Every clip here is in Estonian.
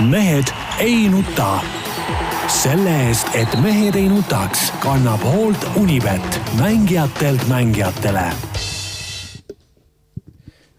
mehed ei nuta. selle eest, et mehed ei nutaks, kannab hoolt Unibet, mängijatelt mängijatele.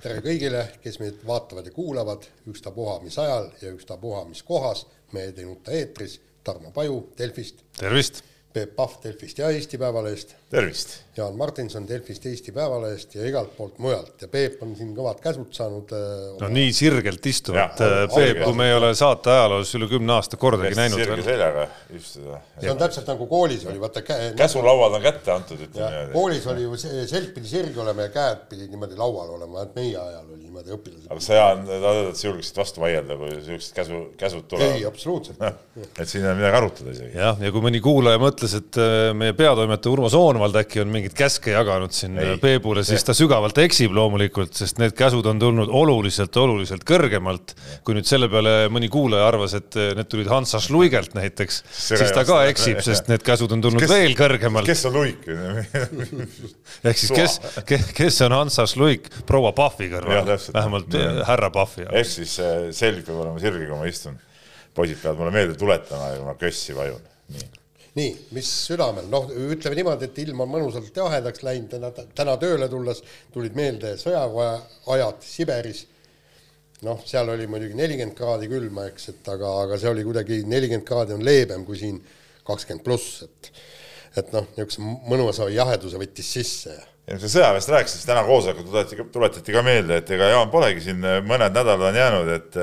tere kõigile, kes meid vaatavad ja kuulavad, ükstapuha mis ajal ja ükstapuha mis kohas. mehed ei nuta eetris, Tarmo Paju Delfist. tervist. Peep Pahv Delfist ja Eesti Päevalehest. tervist. Jaan Martinson Delfist, Eesti Päevalehest ja igalt poolt mujalt ja Peep on siin kõvad käsud saanud äh,. no nii sirgelt istuvat Jah, Peep, kui me ei ole saate ajaloos üle kümne aasta kordagi hästi näinud sirge seljaga istuda. see on täpselt nagu koolis oli, vaata käe. käsulauad on kätte antud, ütleme niimoodi. koolis oli ju see selg pidi sirge olema ja käed pidid niimoodi laual olema, et meie ajal oli niimoodi õpilased aga. sa, Jaan, tahad, et sa julgeksid vastu vaielda, kui siuksed käsu, käsud ei, tulevad? absoluutselt. et siin ei ole midagi arutada isegi. jah, ja kui mõni kuulaja mõtles, et äh, meie peatoimetaja Urmo Soonvald äkki on mingeid käske jaganud siin Ei. ei. Peebule, siis ta sügavalt eksib loomulikult, sest need käsud on tulnud oluliselt, oluliselt kõrgemalt. kui nüüd selle peale mõni kuulaja arvas, et äh, need tulid Hans Schluigelt näiteks, siis ta ka eksib, sest need käsud on tulnud Kes- veel kõrgemalt. kes on luik? ehk siis kes, kes, kes on Hans Schluik proua Pahvi kõrval, vähemalt äh, härra Pahvi ehk siis äh, selg peab olema sirge, kui ma istun. poisid peavad mulle meelde tuletama kui ma kössi vajun. nii. nii, mis südamel, noh, ütleme niimoodi, et ilm on mõnusalt jahedaks läinud, täna, täna tööle tulles tulid meelde sõjaajad Siberis. noh, seal oli muidugi nelikümmend kraadi külma, eks, et aga, aga see oli kuidagi nelikümmend kraadi on leebem kui siin kakskümmend pluss, et et noh, niisuguse mõnusa jaheduse võttis sisse ja kui sa sõjaväest rääkisid, siis täna koosolekul tuletati, tuletati ka meelde, et ega Jaan polegi siin mõned nädalad on jäänud, et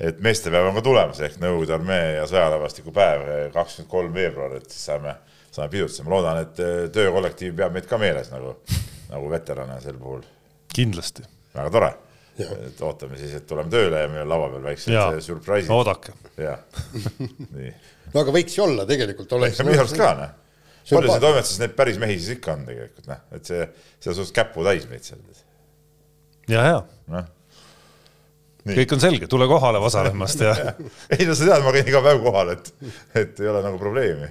et meestepäev on ka tulemas ehk Nõukogude armee ja sõjaväevastiku päev, kakskümmend kolm veebruar, et siis saame, saame pidutseda, ma loodan, et töökollektiiv peab meid ka meeles nagu, nagu veterane sel puhul. kindlasti. väga tore. Et ootame siis, et tuleme tööle ja meil on laua peal väiksed eh, surprise'id. oodake. jah, nii. no aga võiks ju olla tegelikult oleks minu arust ka, noh. See on palju pa- see toimetuses neid päris mehi siis ikka on tegelikult, noh, et see, see on suhteliselt käputäis meid seal. ja, ja noh, Nii. kõik on selge, tule kohale Vasaremmast ja ei no sa tead, ma käin iga päev kohal, et, et ei ole nagu probleemi.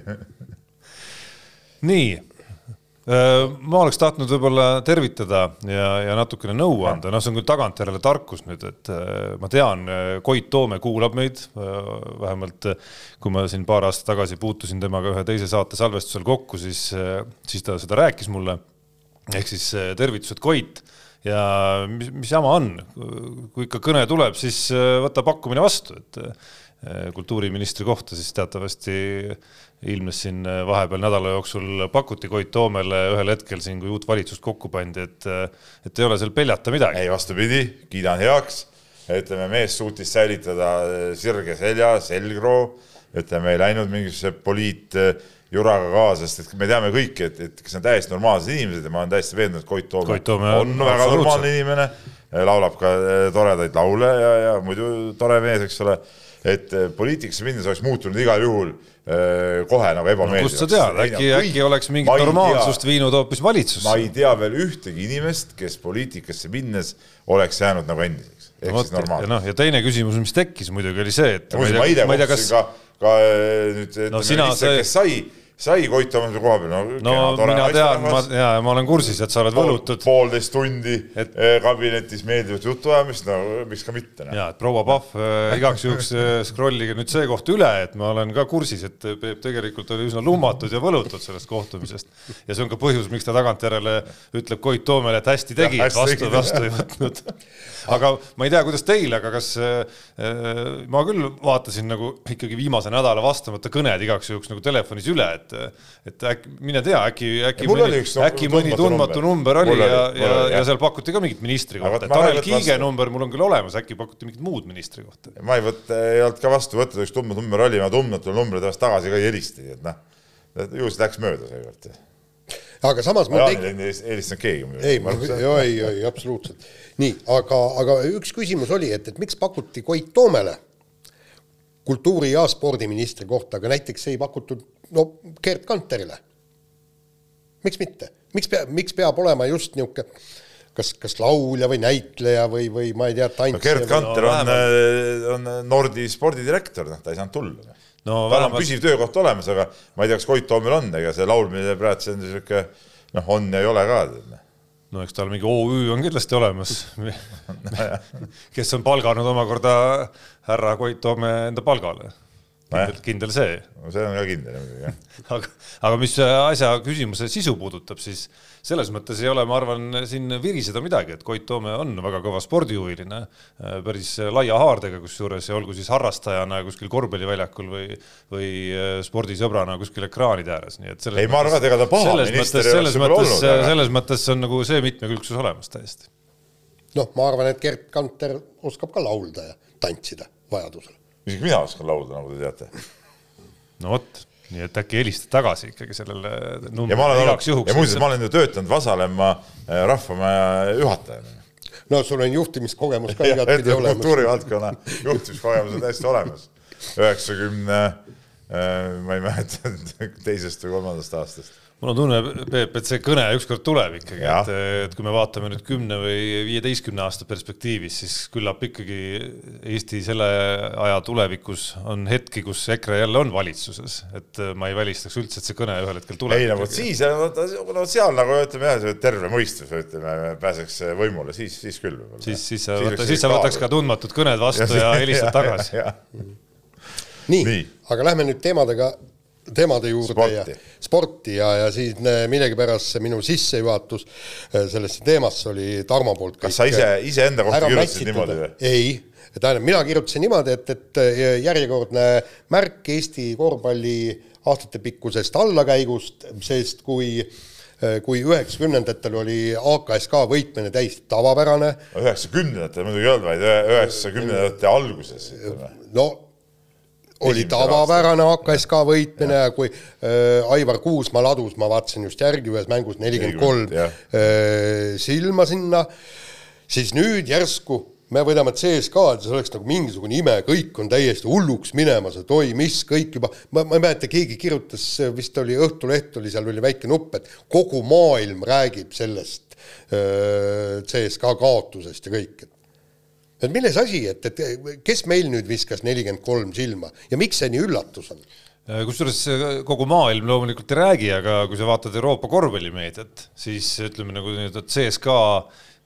nii. ma oleks tahtnud võib-olla tervitada ja, ja natukene nõu anda, noh, see on küll tagantjärele tarkus nüüd, et ma tean, Koit Toome kuulab meid, vähemalt äh, kui ma siin paar aastat tagasi puutusin temaga ühe teise saate salvestusel kokku, siis, siis ta seda rääkis mulle. ehk siis tervitused Koit ja mis, mis jama on, kui ikka kõne tuleb, siis äh, võta pakkumine vastu, et äh, kultuuriministri kohta siis teatavasti ilmnes siin äh, vahepeal nädala jooksul pakuti Koit Toomele ühel hetkel siin, kui uut valitsust kokku pandi, et, et ei ole seal peljata midagi. ei, vastupidi, kiidan heaks. ütleme, mees suutis säilitada sirge selja, selgroo, ütleme, ei läinud mingisuguse poliitjuraga kaasa, sest et me teame kõik, et, et kes on täiesti normaalsed inimesed ja ma olen täiesti veendunud, et Koit Toome, Koit Toome on väga normaalne inimene, laulab ka eh, toredaid laule ja, ja muidu tore mees, eks ole et eh, poliitikasse minnes oleks muutunud igal juhul eh, kohe nagu ebameeldivaks. kust sa tead, äkki, äkki oleks mingit normaalsust viinud hoopis valitsus. ma ei tea veel ühtegi inimest, kes poliitikasse minnes oleks jäänud nagu endiseks, ehk siis ja normaalne. noh, ja teine küsimus, mis tekkis muidugi oli see, et muuseas, ma ise ma ei tea, kas ka, ka nüüd No no, sina- see- kes sai, sai Koit Toomase koha peal, no, no kena, tore mina tean, ma naisterahvas. ja ma olen kursis, et sa oled Pool- võlutud poolteist tundi Et- et... kabinetis meeldivat jutuajamist, no miks ka mitte. ja et proua Pahv äh, igaks juhuks äh, scrollige nüüd see koht üle, et ma olen ka kursis, et Peep tegelikult oli üsna lummatud ja võlutud sellest kohtumisest. ja see on ka põhjus, miks ta tagantjärele ütleb Koit Toomele, et hästi tegi, vastu, vastu ei võtnud. aga ma ei tea, kuidas teil, aga kas äh, ma küll vaatasin nagu ikkagi viimase nädala vastamata kõned igaks juhuks nagu telefonis üle, et et äkki, mine tea, äkki, äkki Ja mul oli mõni äkki mõni tundmatu number. number oli oli, ja, ja ja seal pakuti ka mingit ministri kohta. Tanel Kiige vastu. number mul on küll olemas, äkki pakuti mingit muud ministri kohta. ma ei võta, ei olnud ka vastu võtta, üks tundmatu number oli, ma tundmatule numbrile pärast tagasi ka ei helistagi, et noh, ju see läks mööda seekord. aga samas mul tekib, helistanud keegi muidugi. ei, ma, ei, ei absoluutselt. nii, aga, aga üks küsimus oli, et, et miks pakuti Koit Toomele kultuuri- ja spordiministri kohta, aga näiteks ei pakutud no Gerd Kanterile. miks mitte, miks peab, miks peab olema just niisugune kas, kas laulja või näitleja või, või ma ei tea, no tantsija Gerd või... Kanter no on, on Nordi spordidirektor, noh, ta ei saanud tulla. no tal on püsiv töökoht olemas, aga ma ei tea, kas Koit Toomil on, ega see laulmine praegu see on niisugune noh, on ja ei ole ka. no eks tal mingi OÜ on kindlasti olemas kes on palganud omakorda härra Koit Toome enda palgale kindel, kindel see. no see on ka kindel muidugi jah. aga, aga mis asja küsimuse sisu puudutab, siis selles mõttes ei ole, ma arvan, siin viriseda midagi, et Koit Toome on väga kõva spordihuviline, päris laia haardega kusjuures ja olgu siis harrastajana kuskil korvpalliväljakul või, või spordisõbrana kuskil ekraanide ääres, nii et ei, ma arvan, et ega ta paha minister ei oleks võib-olla olnud. Selles mõttes on nagu see mitmekülgsus olemas täiesti. noh, ma arvan, et Gerd Kanter oskab ka laulda ja tantsida vajadusel isegi mina oskan laulda, nagu te teate. no vot, nii et äkki helistad tagasi ikkagi sellele numbrile igaks juhuks. ja muuseas, ma olen ju töötanud Vasalemma äh, rahvamaja juhatajana no sul on juhtimiskogemus ka igatpidi olemas. kultuurivaldkonna juhtimiskogemus on täiesti olemas. üheksakümne, äh, ma ei mäleta, teisest või kolmandast aastast mul on tunne, Peep, et see kõne ükskord tuleb ikkagi, et, et kui me vaatame nüüd kümne või viieteistkümne aasta perspektiivis, siis küllap ikkagi Eesti selle aja tulevikus on hetki, kus EKRE jälle on valitsuses, et ma ei välistaks üldse, et see kõne ühel hetkel tuleb. ei no vot siis, no seal nagu ütleme jah, terve mõistus, ütleme, pääseks võimule, siis, siis küll. siis, siis sa võta, siis sa võtaks ka tundmatud kõned vastu ja, ja helistad tagasi. nii, nii., aga lähme nüüd teemadega teemade juurde sporti. ja sporti ja, ja siis millegipärast see minu sissejuhatus äh, sellesse teemasse oli Tarmo poolt. kas sa ise, iseenda kohta kirjutasid niimoodi või? ei, tähendab, mina kirjutasin niimoodi, et, et äh, järjekordne märk Eesti korvpalli aastatepikkusest allakäigust, sest kui äh, kui üheksakümnendatel oli AKSK võitmine täiesti tavapärane. üheksakümnendatel muidugi ei olnud, vaid üheksakümnendate alguses. no oli tavapärane AKSK võitmine ja kui äh, Aivar Kuusmaa ladus, ma vaatasin just järgi ühes mängus nelikümmend kolm äh, silma sinna, siis nüüd järsku me võidame CSKA-d, see oleks nagu mingisugune ime, kõik on täiesti hulluks minemas, et oi, mis kõik juba, ma, ma ei mäleta, keegi kirjutas, vist oli Õhtuleht oli seal oli väike nupp, et kogu maailm räägib sellest äh, CSKA kaotusest ja kõik, et et milles asi, et, et kes meil nüüd viskas nelikümmend kolm silma ja miks see nii üllatus on? Äh, kusjuures kogu maailm loomulikult ei räägi, aga kui sa vaatad Euroopa korvpallimeediat, siis ütleme nagu nii-öelda CSKA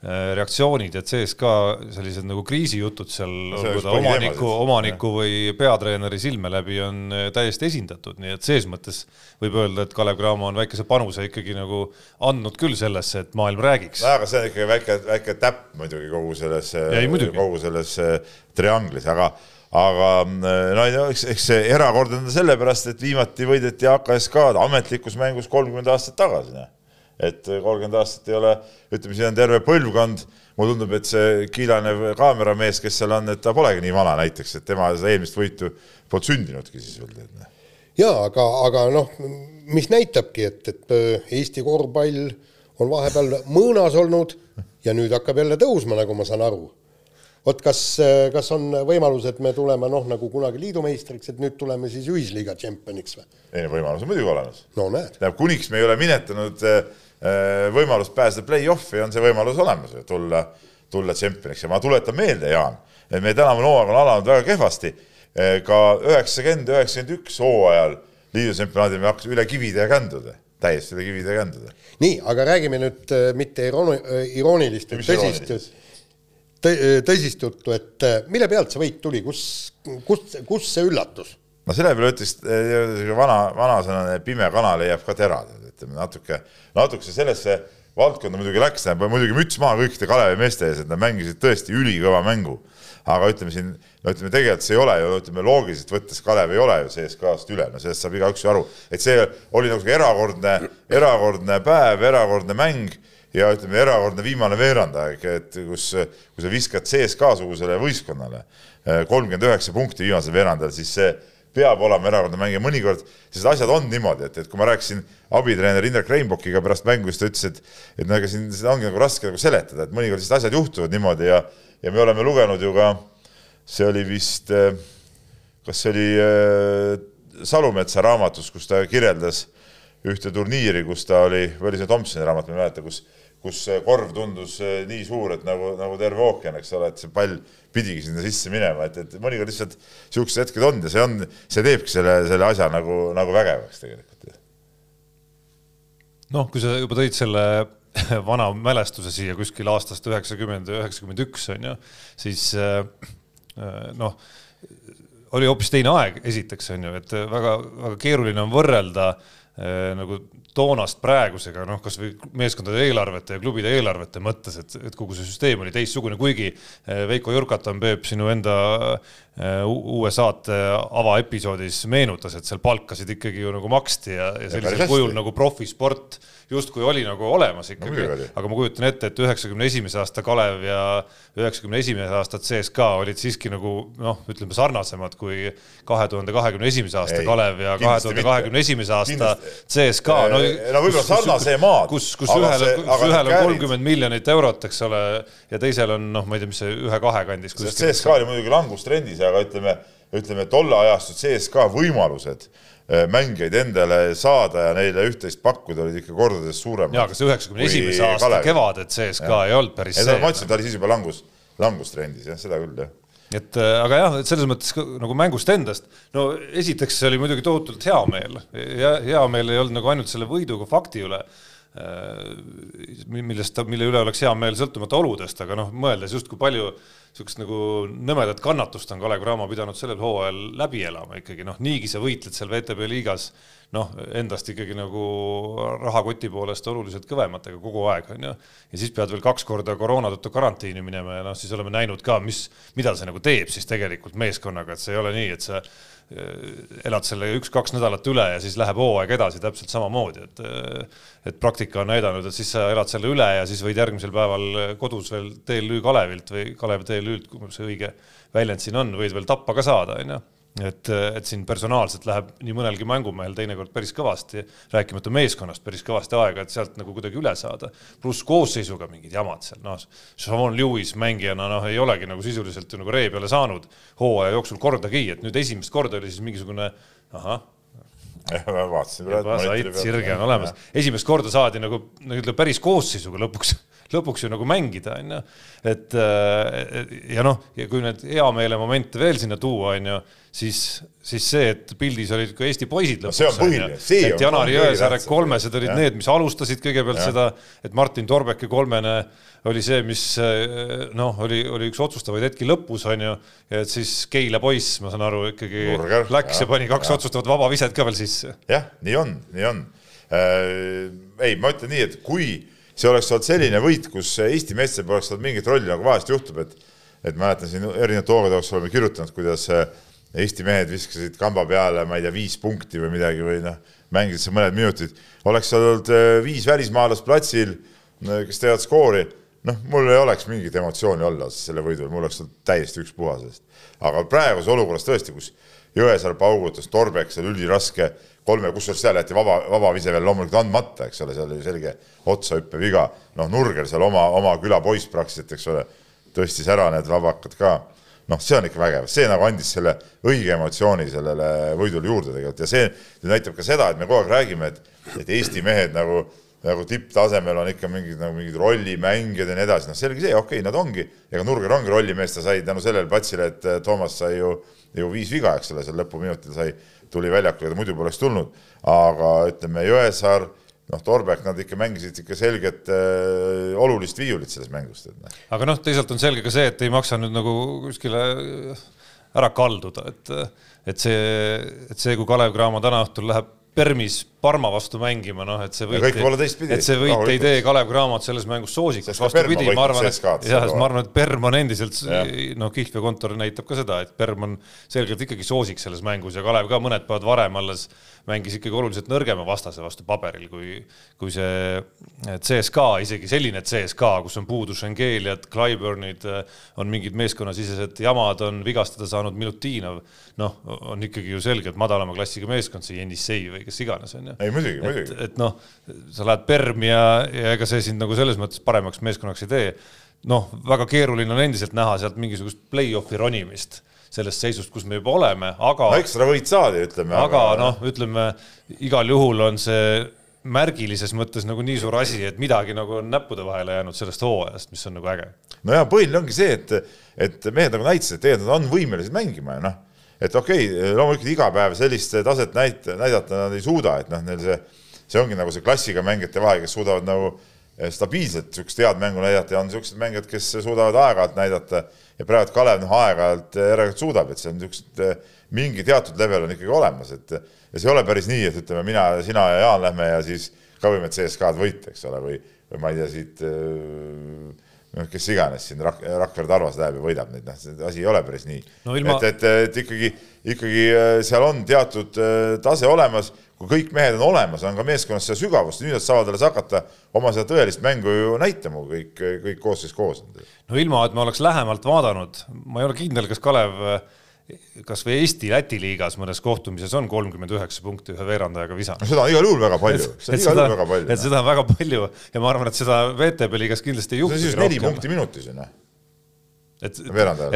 Äh, reaktsioonid ja CSKA sellised nagu kriisijutud seal, olgu ta omaniku, omaniku või peatreeneri silme läbi on äh, täiesti esindatud, nii et ses mõttes võib öelda, et Kalev Cramo on väikese panuse ikkagi nagu andnud küll sellesse, et maailm räägiks. aga see on ikkagi väike, väike täpp muidugi kogu selles, kogu selles äh, trianglis, aga aga no eks, eks see erakordne on sellepärast, et viimati võideti AKSK-d ametlikus mängus kolmkümmend aastat tagasi, noh et kolmkümmend aastat ei ole, ütleme, siin on terve põlvkond, mulle tundub, et see kiilanev kaameramees, kes seal on, et ta polegi nii vana näiteks, et tema seda eelmist võitu polnud sündinudki siis veel. Noh. jaa, aga, aga noh, mis näitabki, et, et äh, Eesti korvpall on vahepeal mõõnas olnud ja nüüd hakkab jälle tõusma, nagu ma saan aru vot kas, kas on võimalus, et me tuleme noh, nagu kunagi liidumeistriks, et nüüd tuleme siis ühisliiga tšempioniks või? ei no võimalus on muidugi olemas. no näed. tähendab, kuniks me ei ole minetanud äh, Äh, võimalust pääseda play-off'i, on see võimalus olemas, tulla, tulla tšempioniks ja ma tuletan meelde, Jaan, et meie tänavune hooaeg on alanud väga kehvasti. Äh, ka üheksakümmend, üheksakümmend üks hooajal liidu tšempionaadil me hakkasime üle kivide ja kändude, täiesti üle kivide ja kändude. nii, aga räägime nüüd äh, mitte irooni-, iroonilist, tõsist, tõsist juttu, et mille pealt see võit tuli, kus, kus, kus see üllatus? no selle peale ütles vana, vanasõna, pime kana leiab ka terad ütleme natuke, natuke sellesse valdkonda muidugi läks, muidugi müts maha kõikide Kalevi meeste ees, et nad mängisid tõesti ülikõva mängu. aga ütleme siin, no ütleme tegelikult see ei ole ju, ütleme loogiliselt võttes Kalev ei ole ju CSKA-st üle, no sellest saab igaüks ju aru, et see oli nagu erakordne, erakordne päev, erakordne mäng ja ütleme, erakordne viimane veerandaeg, et kus, kui sa viskad CSKA sugusele võistkonnale kolmkümmend üheksa punkti viimasel veerandajal, siis see peab olema erakordne mängija, mõnikord sellised asjad on niimoodi, et, et kui ma rääkisin abitreener Indrek Reinbokiga pärast mängu, siis ta ütles, et et no ega siin seda ongi nagu raske nagu seletada, et mõnikord sellised asjad juhtuvad niimoodi ja ja me oleme lugenud ju ka, see oli vist, kas see oli äh, Salumetsa raamatus, kus ta kirjeldas ühte turniiri, kus ta oli, või oli see Tomsoni raamat, ma ei mäleta, kus kus korv tundus eh, nii suur, et nagu, nagu terve ookean, eks ole, et see pall pidigi sinna sisse minema, et, et mõnikord lihtsalt niisugused hetked on ja see on, see teebki selle, selle asja nagu, nagu vägevaks tegelikult. noh, kui sa juba tõid selle vana mälestuse siia kuskil aastast üheksakümmend, üheksakümmend üks on ju, siis äh, noh, oli hoopis teine aeg, esiteks on ju, et väga-väga keeruline on võrrelda nagu toonast praegusega, noh, kasvõi meeskondade eelarvete ja klubide eelarvete mõttes, et, et kogu see süsteem oli teistsugune, kuigi Veiko Jurkatan, Peep, sinu enda uue saate avaepisoodis meenutas, et seal palkasid ikkagi ju nagu maksti ja, ja sellisel kujul nagu profisport justkui oli nagu olemas ikkagi no,, aga ma kujutan ette, et üheksakümne esimese aasta Kalev ja üheksakümne esimese aasta CSKA olid siiski nagu noh, ütleme sarnasemad kui kahe tuhande kahekümne esimese aasta ei, Kalev ja kahe tuhande kahekümne esimese aasta CSKA. no, no võib-olla sarnase maad. kus, kus ühel, kus ühel on kolmkümmend miljonit eurot, eks ole, ja teisel on noh, ma ei tea, mis see ühe-kahe kandis. CSKA oli muidugi langustrendis, aga ütleme, ütleme tolle ajastu CSKA võimalused Äh, mängijaid endale saada ja neile üht-teist pakkuda olid ikka kordades suuremad. jaa, aga see üheksakümne esimese aasta kevadet sees ka ei olnud päris see. ma ütlesin, ta oli siis juba langus, langustrendis jah, seda küll jah et äh, aga jah, et selles mõttes nagu mängust endast, no esiteks oli muidugi tohutult hea meel ja hea meel ei olnud nagu ainult selle võiduga fakti üle, äh, millest, mille üle oleks hea meel sõltumata oludest, aga noh, mõeldes justkui palju niisugust nagu nõmedat kannatust on Kalev Cramo pidanud sellel hooajal läbi elama ikkagi, noh, niigi sa võitled seal VTB liigas noh, endast ikkagi nagu rahakoti poolest oluliselt kõvematega kogu aeg, on ju. ja siis pead veel kaks korda koroona tõttu karantiini minema ja noh, siis oleme näinud ka, mis, mida see nagu teeb siis tegelikult meeskonnaga, et see ei ole nii, et sa Äh, elad selle üks-kaks nädalat üle ja siis läheb hooaeg edasi täpselt samamoodi, et äh, et praktika on näidanud, et siis sa elad selle üle ja siis võid järgmisel päeval kodus veel TLÜ Kalevilt või Kalev TLÜ-lt, kui see õige väljend siin on, võid veel tappa ka saada, onju et, et siin personaalselt läheb nii mõnelgi mängumehel teinekord päris kõvasti, rääkimata meeskonnast, päris kõvasti aega, et sealt nagu kuidagi üle saada. pluss koosseisuga mingid jamad seal, noh, Savon Lewis mängijana noh, ei olegi nagu sisuliselt ju nagu ree peale saanud hooaja jooksul kordagi, et nüüd esimest korda oli siis mingisugune ahah, vaatasin sait sirge on olemas, esimest korda saadi nagu, nagu ütleme, päris koosseisuga lõpuks lõpuks ju nagu mängida, on ju. et ja noh, ja kui need hea meele momente veel sinna tuua, on ju, siis, siis see, et pildis olid ka Eesti poisid lõpuks. see on põhiline, see on. et Janari Jõesaare kolmesed olid ja. need, mis alustasid kõigepealt ja. seda, et Martin Torbeki kolmene oli see, mis noh, oli, oli üks otsustavaid hetki lõpus, on ju, ja et siis Keila poiss, ma saan aru, ikkagi Nurger, läks ja, ja pani kaks ja. otsustavat vabaviset ka veel sisse. jah, nii on, nii on äh,. ei, ma ütlen nii, et kui see oleks olnud selline võit, kus Eesti meestel poleks olnud mingit rolli, nagu vahest juhtub, et et mäletan siin erinevate hooaegade jooksul oleme kirjutanud, kuidas äh, Eesti mehed viskasid kamba peale, ma ei tea, viis punkti või midagi või noh, mängisid seal mõned minutid, oleks seal olnud äh, viis välismaalast platsil, kes teevad skoori, noh, mul ei oleks mingit emotsiooni olla selle võidu, mul oleks olnud täiesti ükspuha sellest. aga praeguses olukorras tõesti, kus Jõesaar paugutas, Torbek seal üliraske kolme, kusjuures seal jäeti vaba, vabavise veel loomulikult andmata, eks ole, seal oli selge otsahüppe viga. noh, Nurger seal oma, oma küla poiss praktiliselt, eks ole, tõstis ära need vabakad ka. noh, see on ikka vägev, see nagu andis selle õige emotsiooni sellele võidule juurde tegelikult ja see näitab ka seda, et me kogu aeg räägime, et, et Eesti mehed nagu, nagu tipptasemel on ikka mingid nagu mingid rollimängijad ja nii edasi, noh, selge see, okei okay,, nad ongi, ega Nurger ongi rollimees, ta sai tänu sellele platsile, et Toomas sai ju, ju viis viga, eks ole, seal lõpuminutil sai tuli väljakule, ta muidu poleks tulnud, aga ütleme, Jõesaar, noh, Torbek, nad ikka mängisid ikka selget äh, olulist viiulit selles mängus. Noh. aga noh, teisalt on selge ka see, et ei maksa nüüd nagu kuskile ära kalduda, et, et see, et see, kui Kalev Cramo täna õhtul läheb Permis Parma vastu mängima, noh, et see võit, et see võit ei tee Kalev Cramot selles mängus soosikuks, vastupidi, ma arvan, et jah, ma arvan, et Perm on endiselt, noh, Kihlvee kontor näitab ka seda, et Perm on selgelt ikkagi soosik selles mängus ja Kalev ka mõned päevad varem alles mängis ikkagi oluliselt nõrgema vastase vastu paberil, kui, kui see CSKA, isegi selline CSKA, kus on puudu Schengeliad, Clyburnid, on mingid meeskonnasisesed jamad, on vigastada saanud Milutinov, noh, on ikkagi ju selgelt madalama klassiga meeskond, see Jenissei või kes iganes, on ju. Ei muidugi, muidugi. et, noh, sa lähed Permi ja, ja ega see sind nagu selles mõttes paremaks meeskonnaks ei tee. noh, väga keeruline on endiselt näha sealt mingisugust play-off'i ronimist sellest seisust, kus me juba oleme, aga. no ekstra võit saadi, ütleme. aga, aga noh, ütleme igal juhul on see märgilises mõttes nagu nii suur asi, et midagi nagu on näppude vahele jäänud sellest hooajast, mis on nagu äge. no ja põhiline ongi see, et, et mehed nagu näitasid, et tegelikult nad on võimelised mängima ja noh, et okei okay,, loomulikult iga päev sellist taset näit-, näidata nad ei suuda, et noh, neil see, see ongi nagu see klassiga mängijate vahe, kes suudavad nagu stabiilselt niisugust head mängu näidata ja on niisugused mängijad, kes suudavad aeg-ajalt näidata. Ja praegu Kalev noh, aeg-ajalt järelikult suudab, et see on niisugused mingi teatud level on ikkagi olemas, et ja see ei ole päris nii, et ütleme, mina, sina ja Jaan lähme ja siis ka võime CSKA-d võita, eks ole, või, või ma ei tea, siit noh, kes iganes siin Rak-, Rakvere Tarvas läheb ja võidab neid, noh, see asi ei ole päris nii no,. Ilma... et, et, et ikkagi, ikkagi seal on teatud tase olemas kui kõik mehed on olemas, on ka meeskonnas seda sügavust, nüüd nad saavad alles hakata oma seda tõelist mängu ju näitama, kõik, kõik koosseis koos. no ilma, et ma oleks lähemalt vaadanud, ma ei ole kindel, kas Kalev kas või Eesti-Läti liigas mõnes kohtumises on kolmkümmend üheksa punkti ühe veerandajaga visanud. seda on igal juhul väga palju, seda on igal juhul väga palju. et seda on väga palju ja ma arvan, et seda VTB liigas kindlasti ei juhtu. see on siis neli punkti minutis ju noh et,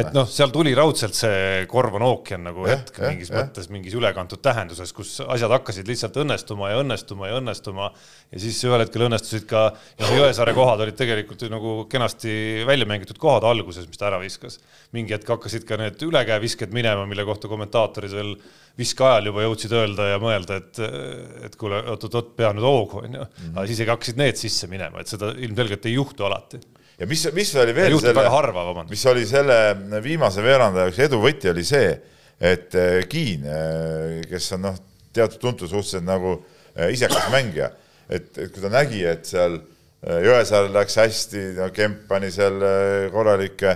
et noh, seal tuli raudselt see korv on ookean nagu ja, hetk ja, mingis ja. mõttes, mingis ülekantud tähenduses, kus asjad hakkasid lihtsalt õnnestuma ja õnnestuma ja õnnestuma ja siis ühel hetkel õnnestusid ka, noh, Jõesaare kohad olid tegelikult ju nagu kenasti välja mängitud kohad alguses, mis ta ära viskas. mingi hetk hakkasid ka need ülekäevisked minema, mille kohta kommentaatorid veel viske ajal juba jõudsid öelda ja mõelda, et, et kuule, oot-oot-oot, pea nüüd hoogu, onju. Mhm. aga siis hakkasid need sisse minema, et seda ilmselgelt ei juhtu alati ja mis, mis oli veel selle, mis oli selle viimase veerandaja üks eduvõti, oli see, et äh, Kiin, äh, kes on noh, teatud tuntud suhteliselt nagu äh, isekas mängija, et, et kui ta nägi, et seal Jõesaarel läks hästi, no Kemp pani seal korralikke,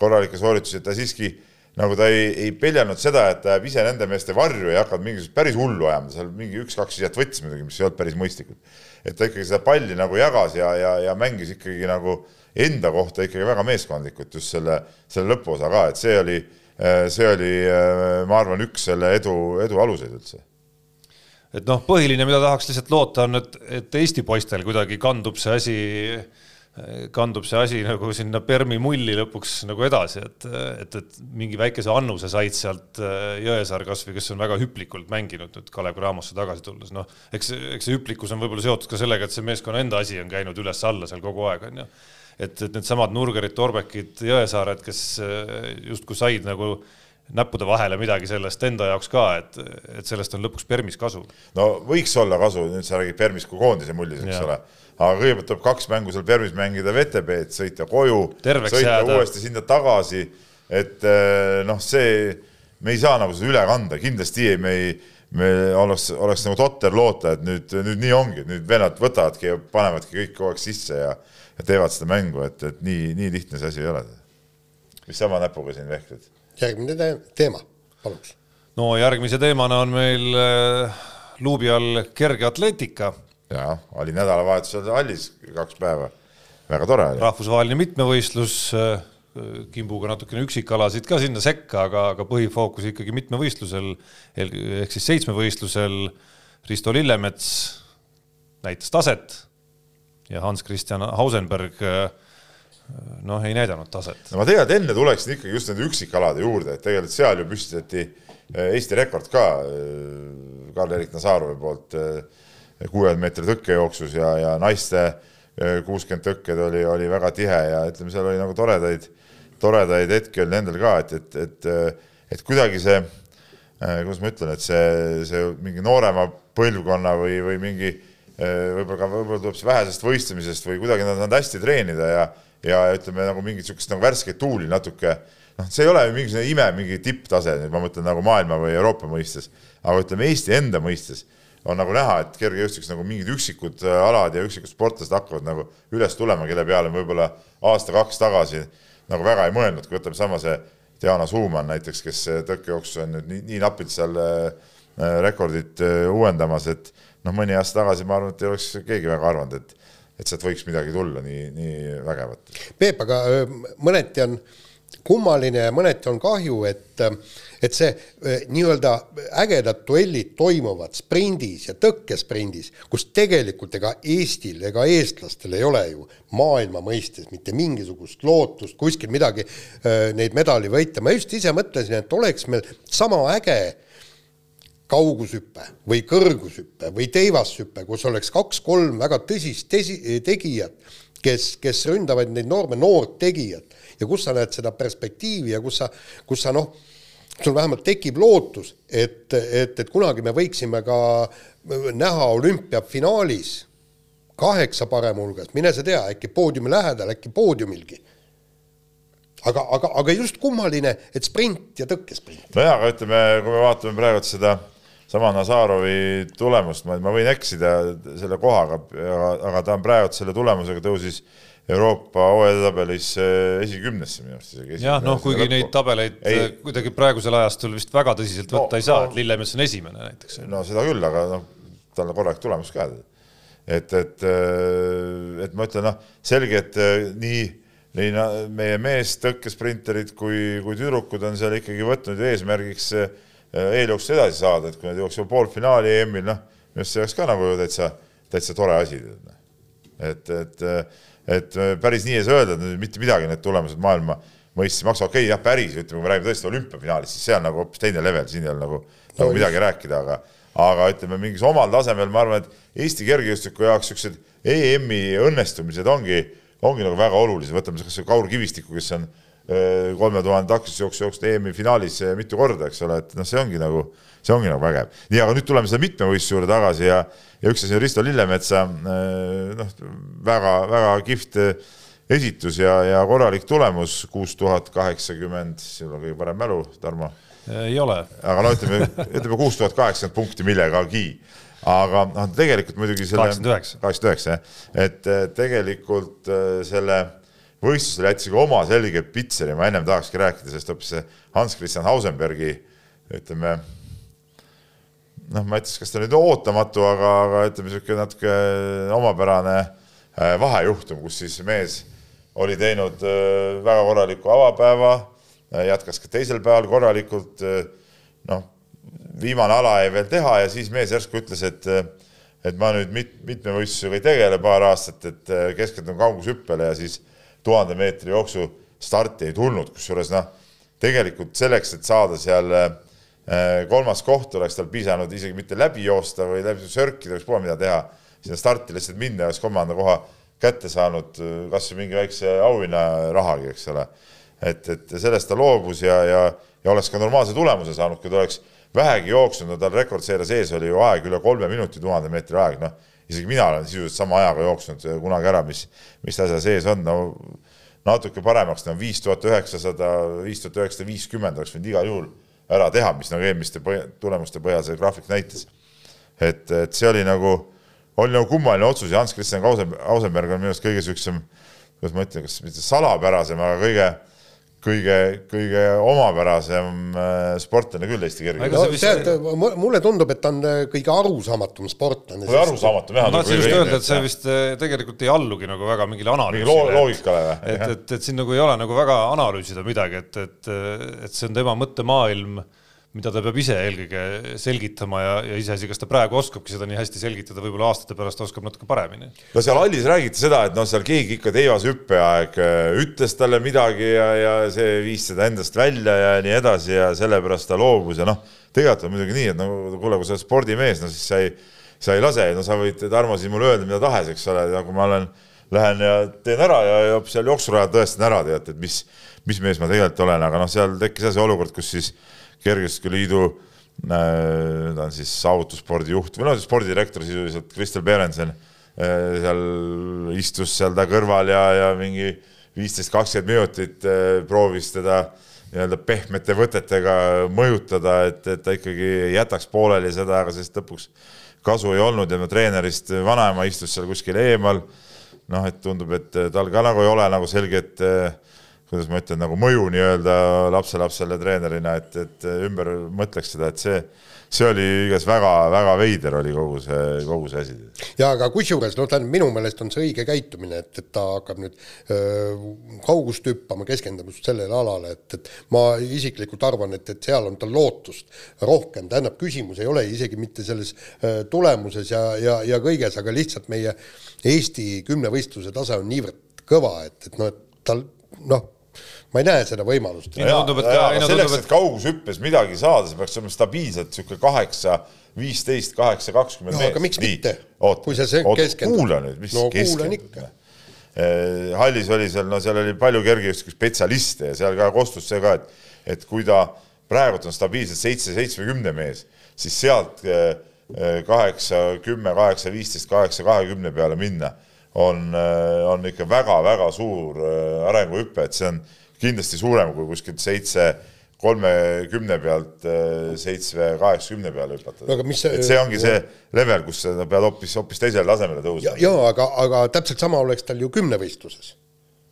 korralikke sooritusi, et ta siiski nagu ta ei, ei peljanud seda, et ta jääb ise nende meeste varju ja hakkab mingisugust päris hullu ajama, seal mingi üks-kaks asjat võttis muidugi, mis ei olnud päris mõistlikud. et ta ikkagi seda palli nagu jagas ja, ja, ja mängis ikkagi nagu äh, enda kohta ikkagi väga meeskondlikult just selle, selle lõpuosa ka, et see oli, see oli, ma arvan, üks selle edu, edu aluseid üldse. Et noh, põhiline, mida tahaks lihtsalt loota, on, et, et Eesti poistel kuidagi kandub see asi, kandub see asi nagu sinna Permi mulli lõpuks nagu edasi, et, et, et mingi väikese annuse said sealt äh, Jõesaar kasvõi, kes on väga hüplikult mänginud nüüd Kalev Cramosse tagasi tulles, noh, eks, eks see hüplikkus on võib-olla seotud ka sellega, et see meeskonna enda asi on käinud üles-alla seal kogu aeg, on ju. Et, et needsamad Nurgerid, Torbekid, Jõesaared, kes äh, justkui said nagu näppude vahele midagi sellest enda jaoks ka, et, et sellest on lõpuks Permis kasu. no võiks olla kasu, nüüd sa räägid Permis kui koondise mullis, eks ole, aga kõigepealt tuleb kaks mängu seal Permis mängida VTB-d, sõita koju, sõita jääda. uuesti sinna tagasi, et äh, noh, see, me ei saa nagu seda üle kanda, kindlasti ei, me ei me oleks, oleks nagu totter loota, et nüüd, nüüd nii ongi, nüüd vennad võtavadki ja panevadki kõik kogu aeg sisse ja ja teevad seda mängu, et, et nii, nii lihtne see asi ei ole. mis sama näpuga siin vehkled? Järgmine te teema, paluks. no järgmise teemana on meil äh, luubi all kergeatleetika. jaa, oli nädalavahetusel hallis kaks päeva, väga tore oli. rahvusvaheline mitmevõistlus äh, kimbuga natukene üksikalasid ka sinna sekka, aga, aga põhifookus ikkagi mitmevõistlusel ehk siis seitsmevõistlusel. Risto Lillemets näitas taset ja Hans Christian Hausenberg äh, noh, ei näidanud taset. no ma tegelikult enne tuleksin ikkagi just nende üksikalade juurde, et tegelikult seal ju püstitati äh, Eesti rekord ka äh, Karl-Erik Nazarovi poolt kuuekümne meetri tõkkejooksus ja, ja naiste kuuskümmend tõkked oli, oli väga tihe ja ütleme, seal oli nagu toredaid, toredaid hetki oli nendel ka, et, et, et, et kuidagi see, kuidas ma ütlen, et see, see mingi noorema põlvkonna või, või mingi võib-olla ka, võib-olla tuleb see vähesest võistlemisest või kuidagi nad on hästi treenida ja, ja ütleme nagu mingit niisugust nagu värskeid tuuli natuke, noh, see ei ole ju mingisugune ime, mingi tipptase, ma mõtlen nagu maailma või Euroopa mõistes, aga ütleme Eesti enda mõistes on nagu näha, et kergejõustikus nagu mingid üksikud äh, alad ja üksikud sportlased hakkavad nagu üles tulema, kelle peale võib-olla aasta-kaks tagasi nagu väga ei mõelnud, kui võtame sama see Diana Suumann näiteks, kes tõkkejooksus on nüüd nii, nii napilt seal äh, rekordit uuendamas, et noh, mõni aasta tagasi ma arvan, et ei oleks keegi väga arvanud, et et sealt võiks midagi tulla nii, nii vägevat. Peep, aga mõneti on kummaline ja mõneti on kahju, et, et see nii-öelda ägedad duellid toimuvad sprindis ja tõkkesprindis, kus tegelikult ega Eestil ega eestlastel ei ole ju maailma mõistes mitte mingisugust lootust kuskil midagi neid medali võita, ma just ise mõtlesin, et oleks meil sama äge kaugushüpe või kõrgushüpe või teivashüpe, kus oleks kaks-kolm väga tõsist tesi, tegijat, kes, kes ründavad neid noorme noort tegijat ja kus sa näed seda perspektiivi ja kus sa, kus sa noh, sul vähemalt tekib lootus, et, et, et kunagi me võiksime ka näha olümpiafinaalis kaheksa parema hulgas, mine sa tea, äkki poodiumi lähedal, äkki poodiumilgi. aga, aga, aga just kummaline, et sprint ja tõkkesprint. nojah, aga ütleme, kui me vaatame praegu seda sama Nazarovi tulemust, ma, võin eksida selle kohaga, aga, aga ta on praegu selle tulemusega tõusis Euroopa hooajatabelis esikümnesse minu arust isegi. jah, noh, kuigi lõppu. neid tabeleid ei, kuidagi praegusel ajastul vist väga tõsiselt võtta no, ei saa no,, et Lillemets on esimene näiteks. no seda küll, aga noh, tal on korralik tulemus ka. et, et, et ma ütlen, noh, selge, et nii, nii meie meestõkkesprinterid kui, kui tüdrukud on seal ikkagi võtnud eesmärgiks eeljooksust edasi saada, et kui nad jooksevad poolfinaali EM-il, noh, minu arust see oleks ka nagu täitsa, täitsa tore asi. Noh. et, et et äh, päris nii ei saa öelda, et mitte midagi need tulemused maailma mõistes ei maksa, okei okay,, jah, päris, ütleme, kui me räägime tõesti olümpiafinaalist, siis see on nagu hoopis teine level, siin ei ole nagu, nagu midagi rääkida, aga aga ütleme, mingis omal tasemel ma arvan, et Eesti kergejõustiku jaoks niisugused EM-i õnnestumised ongi, ongi nagu väga olulised, võtame kas või Kaur Kivistiku, kes on äh, kolme tuhande takistusjooksu jooksnud EM-i finaalis äh, mitu korda, eks ole, et noh, see ongi nagu, see ongi nagu vägev. nii, aga nüüd tuleme selle mitmevõistluse juurde tagasi ja ja üks asi on Risto Lillemetsa äh, noh, väga-väga kihvt äh, esitus ja, ja korralik tulemus, kuus tuhat kaheksakümmend, sul on kõige parem mälu, Tarmo. ei ole. aga no ütleme, ütleme kuus tuhat kaheksakümmend punkti millegagi aga noh, tegelikult muidugi selle kaheksakümmend üheksa, kaheksakümmend üheksa jah, et äh, tegelikult selle võistlusele jättis oma selge pitseri, ma ennem tahakski rääkida, sest hoopis Hans Christian Hausenbergi ütleme noh, ma ütleks, kas ta nüüd ootamatu, aga, aga ütleme, niisugune natuke omapärane äh, vahejuhtum, kus siis mees oli teinud äh, väga korraliku avapäeva, äh, jätkas ka teisel päeval korralikult, noh, viimane ala jäi veel teha ja siis mees järsku ütles, et et ma nüüd mit-, mitmevõistlusega ei tegele paar aastat, et keskendun kaugushüppele ja siis tuhande meetri jooksu starti ei tulnud, kusjuures noh, tegelikult selleks, et saada seal äh, kolmas koht oleks tal piisanud isegi mitte läbi joosta või läbi sörkida, ükspuha mida teha, sinna starti lihtsalt minna oleks kolmanda koha kätte saanud äh, kas või mingi väikse auhinnarahagi, eks ole. et, et sellest ta loobus ja, ja, ja oleks ka normaalse tulemuse saanud, kui ta oleks vähegi jooksnud, no tal rekordseeria sees oli ju aeg üle kolme minuti tuhande meetri aeg, noh, isegi mina olen sisuliselt sama ajaga jooksnud äh, kunagi ära, mis, mis asja sees on, no natuke paremaks, no viis tuhat üheksasada, viis tuhat üheksasada viiskümmend oleks võinud igal juhul ära teha, mis nagu eelmiste põhja, tulemuste põhjal see graafik näitas. et, et see oli nagu, oli nagu kummaline otsus ja Hans-Christian Ausenberg on minu arust kõige niisugusem, kuidas ma ütlen, kas mitte salapärasem, aga kõige kõige, kõige omapärasem äh, sportlane küll Eesti kergejõustik no,. Vist... mulle tundub, et ta on äh, kõige arusaamatum sportlane. või arusaamatum jah. ma tahtsin just öelda, et see vist äh, tegelikult ei allugi nagu väga mingile analüüsile. mingi loogikale või? et, et, et siin nagu ei ole nagu väga analüüsida midagi, et, et, et see on tema mõttemaailm mida ta peab ise eelkõige selgitama ja, ja iseasi, kas ta praegu oskabki seda nii hästi selgitada, võib-olla aastate pärast oskab natuke paremini. no seal hallis räägiti seda, et noh, seal keegi ikka teivas hüppeaeg äh, ütles talle midagi ja, ja see viis seda endast välja ja nii edasi ja sellepärast ta loobus ja noh, tegelikult on muidugi nii, et no kuule, kui sa oled spordimees, no siis sa ei, sa ei lase, no sa võid, Tarmo, siin mulle öelda mida tahes, eks ole, ja kui ma olen, lähen ja teen ära ja, ja seal jooksurajal tõestan ära, tead, et mis, mis mees ma tegelikult olen, aga noh, seal tekkis jah see olukord, kus siis Kergejõustikuliidu äh, ta on siis saavutusspordi juht või noh, spordidirektor sisuliselt, Kristel Berensen äh, seal istus seal ta kõrval ja, ja mingi viisteist, kakskümmend minutit äh, proovis teda nii-öelda pehmete võtetega mõjutada, et, et ta ikkagi jätaks pooleli seda, aga sellest lõpuks kasu ei olnud ja treenerist vanaema istus seal kuskil eemal. noh, et tundub, et tal ka nagu ei ole nagu selget äh, kuidas ma ütlen, nagu mõju nii-öelda lapselapsele treenerina, et, et ümber mõtleks seda, et see, see oli igatahes väga-väga veider oli kogu see, kogu see asi. ja aga kusjuures, no tähendab, minu meelest on see õige käitumine, et, et ta hakkab nüüd öö, kaugust hüppama, keskenduma just sellele alale, et, et ma isiklikult arvan, et, et seal on tal lootust rohkem, tähendab, küsimus ei ole isegi mitte selles öö, tulemuses ja, ja, ja kõiges, aga lihtsalt meie Eesti kümnevõistluse tase on niivõrd kõva, et, et noh, et tal noh, ma ei näe seda võimalust. selleks, et kaugushüppes midagi saada, see peaks olema stabiilselt niisugune kaheksa, viisteist, kaheksa, kakskümmend meetrit. aga miks mitte? kui sa keskendud. kuula nüüd, mis no, keskendud. Eh, hallis oli seal, no seal oli palju kergejõustikuspetsialiste ja seal ka kostus see ka, et, et kui ta praegult on stabiilselt seitse, seitsmekümne mees, siis sealt eh, kaheksa, kümme, kaheksa, viisteist, kaheksa, kahekümne peale minna, on, on ikka väga-väga suur arenguhüpe, et see on kindlasti suurem kui kuskilt seitse kolmekümne pealt seitsme, kaheksakümne peale hüpata et see ongi see level, kus sa pead hoopis, hoopis teisele tasemele tõusma. jaa, aga, aga täpselt sama oleks tal ju kümnevõistluses.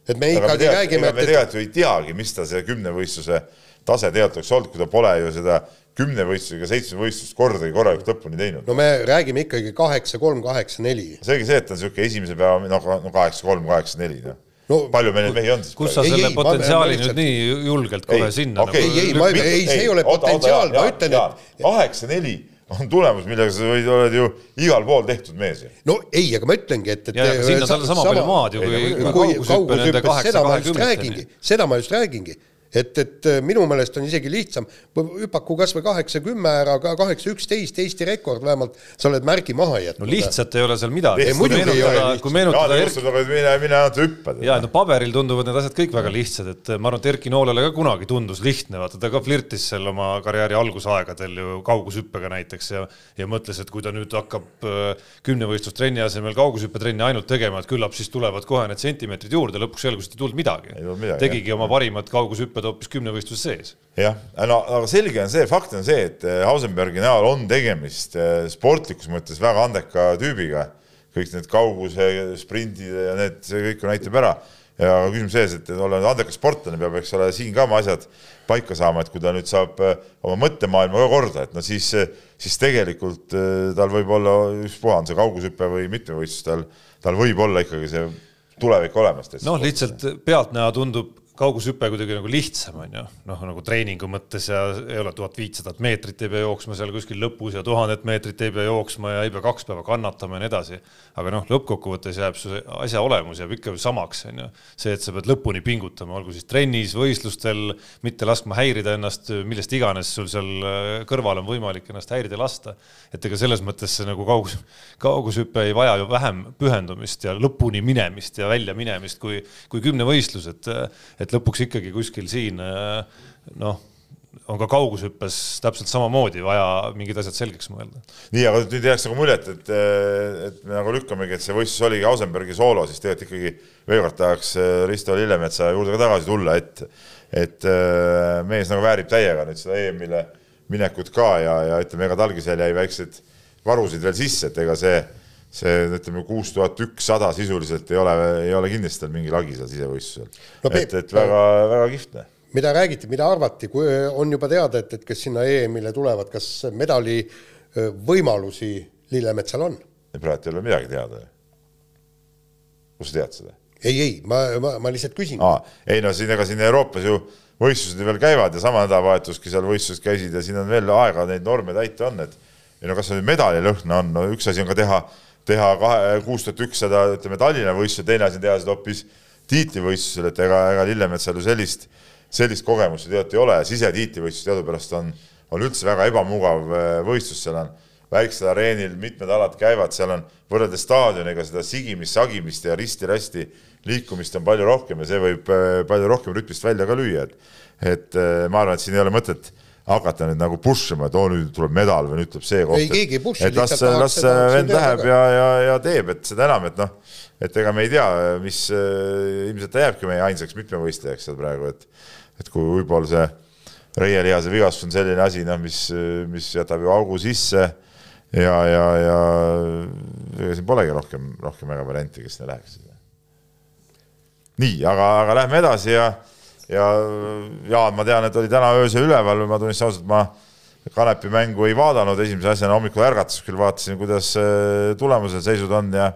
et me ikkagi räägime, et me tegelikult ju ei teagi, mis ta see kümnevõistluse tase tegelikult oleks olnud, kui ta pole ju seda kümnevõistlusega seitsmevõistlust kordagi korralikult lõpuni teinud. no me räägime ikkagi kaheksa, kolm, kaheksa, neli. seegi see, et ta on niisugune esimese päeva, noh, no kaheksa, kolm, kaheksa, neli, noh no palju meil neid mehi on siis? kus sa ei, selle ei, potentsiaali nüüd nii julgelt kohe ei, sinna okay, nagu... ei, ei, ma, ei, see ei ole potentsiaal, ma ütlen, et kaheksa-neli on tulemus, millega sa võid, oled ju igal pool tehtud mees. no ei, aga ma ütlengi, et, et ja, sinna saad sama palju maad ju, kui kaugushüppe, seda ma just räägingi, seda ma just räägingi et, et äh, minu meelest on isegi lihtsam, hüpaku kas või kaheksa-kümme ära, kaheksa-üksteist, Eesti rekord vähemalt, sa oled märgi maha jätnud. no lihtsalt ei ole seal midagi. kui meenutada Erki... mine, mine ainult hüppad. jaa, no paberil tunduvad need asjad kõik väga lihtsad, et ma arvan, et Erki Noolele ka kunagi tundus lihtne, vaata ta ka flirtis seal oma karjääri algusaegadel ju kaugushüppega näiteks ja ja mõtles, et kui ta nüüd hakkab äh, kümnevõistlustrenni asemel kaugushüppetrenni ainult tegema, et küllap siis tulevad kohe need sentimeetrid juurde, lõpuks selgus, et ei tulnud midagi. tegigi jah. oma parimad kaugushüpped hüppad hoopis kümnevõistluse sees. jah, no aga selge on see, fakt on see, et eh, Hausenbergi näol on tegemist eh, sportlikus mõttes väga andeka tüübiga. kõik need kauguse sprindid ja need, see kõik näitab ära. ja küsimus sees, et olla andekas sportlane, peab, eks ole, siin ka oma asjad paika saama, et kui ta nüüd saab eh, oma mõttemaailma ka korda, et no siis, siis tegelikult tal võib olla, ükspuha on see kaugushüpe või mitmevõistlus, tal, tal võib olla ikkagi see tulevik olemas. noh, lihtsalt pealtnäha tundub kaugushüpe kuidagi nagu lihtsam on ju, noh nagu treeningu mõttes ja ei ole tuhat viitsadat meetrit ei pea jooksma seal kuskil lõpus ja tuhandet meetrit ei pea jooksma ja ei pea kaks päeva kannatama ja nii edasi. aga noh, lõppkokkuvõttes jääb su asja olemus jääb ikka samaks, on ju. see, et sa pead lõpuni pingutama, olgu siis trennis, võistlustel, mitte laskma häirida ennast, millest iganes sul seal äh, kõrval on võimalik ennast häirida lasta. et ega selles mõttes see nagu kaugus, kaugushüpe ei vaja ju vähem pühendumist ja lõpuni minemist ja välja minemist kui, kui kümnevõistlus, et et lõpuks ikkagi kuskil siin noh, on ka kaugushüppes täpselt samamoodi vaja mingid asjad selgeks mõelda. nii, aga nüüd jääks nagu muljet, et, et me nagu lükkamegi, et see võistlus oligi Ausenbergi soolo, siis tegelikult ikkagi veel kord tahaks äh, Risto Lillemetsa juurde ka tagasi tulla, et et äh, mees nagu väärib täiega nüüd seda EM-ile minekut ka ja, ja ütleme, ega talgi seal jäi väikseid varusid veel sisse, et ega see see ütleme kuus tuhat ükssada sisuliselt ei ole, ei ole kindlasti mingi lagi seal sisevõistlusel no,. et, et väga-väga kihvt. mida räägiti, mida arvati, kui on juba teada, et, et kes sinna EM-ile tulevad, kas medali võimalusi Lillemetsal on? praegu ei ole midagi teada. kust sa tead seda? ei, ei, ma, ma, ma lihtsalt küsin. ei no siin, ega siin Euroopas ju võistlused veel käivad ja sama nädalavahetuski seal võistlused käisid ja siin on veel aega neid norme täita on, et ei no kas see medalilõhna on, no üks asi on ka teha teha kahe, kuus tuhat ükssada, ütleme Tallinna võistluse, teine asi on teha seda hoopis tiitlivõistlusel, et ega, ega Lillemetsal ju sellist, sellist kogemust ju tegelikult ei ole. Sisetiitlivõistlus teadupärast on, on üldse väga ebamugav äh, võistlus, seal on. Väiksel areenil mitmed alad käivad, seal on võrreldes staadioniga seda sigimist, sagimist ja risti-rästi liikumist on palju rohkem ja see võib äh, palju rohkem rütmist välja ka lüüa, et et äh, ma arvan, et siin ei ole mõtet hakata nüüd nagu push ima, et oo nüüd tuleb medal või nüüd tuleb see koht. ei, keegi ei push'i. et las, las vend läheb ja, ja, ja teeb, et seda enam, et noh, et ega me ei tea, mis äh, ilmselt ta jääbki meie ainsaks mitmevõistlejaks seal praegu, et et kui võib-olla see reielihase vigastus on selline asi, noh, mis, mis jätab ju augu sisse ja, ja, ja ega siin polegi rohkem, rohkem väga varianti, kes sinna läheks. nii, aga, aga lähme edasi ja ja Jaan, ma tean, et oli täna öösel üleval, ma tunnistan ausalt, ma Kanepi mängu ei vaadanud, esimese asjana hommikul ärgates küll vaatasin, kuidas äh, tulemused, seisud on ja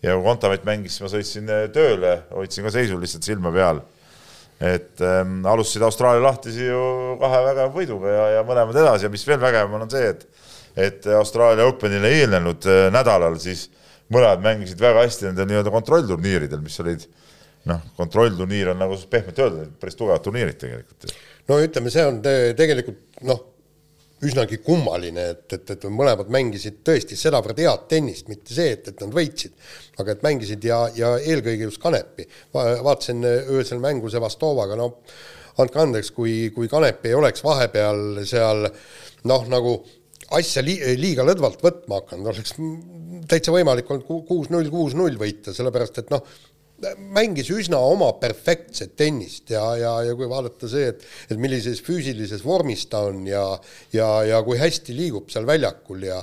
ja kui Kontaveit mängis, siis ma sõitsin äh, tööle, hoidsin ka seisul lihtsalt silma peal. et ähm, alustasid Austraalia lahtisi ju kahe vägeva võiduga ja, ja mõlemad edasi. Ja mis veel vägevam on see, et et Austraalia Openile eelnenud äh, nädalal siis mõlemad mängisid väga hästi nendel nii-öelda kontrollturniiridel, mis olid äh, noh, kontrollturniir on nagu pehmelt öelda, päris tugevad turniirid tegelikult. no ütleme, see on te tegelikult noh, üsnagi kummaline, et, et, et mõlemad mängisid tõesti sedavõrd head tennist, mitte see, et, et nad võitsid, aga et mängisid ja, ja eelkõige just Kanepi Va. vaatasin öösel mängu Sevastovaga, no andke andeks, kui, kui Kanep ei oleks vahepeal seal noh, nagu asja li liiga lõdvalt võtma hakanud, oleks täitsa võimalik olnud kuus-null, kuus-null võita, sellepärast et noh, mängis üsna oma perfektset tennist ja, ja, ja kui vaadata see, et, et millises füüsilises vormis ta on ja, ja, ja kui hästi liigub seal väljakul ja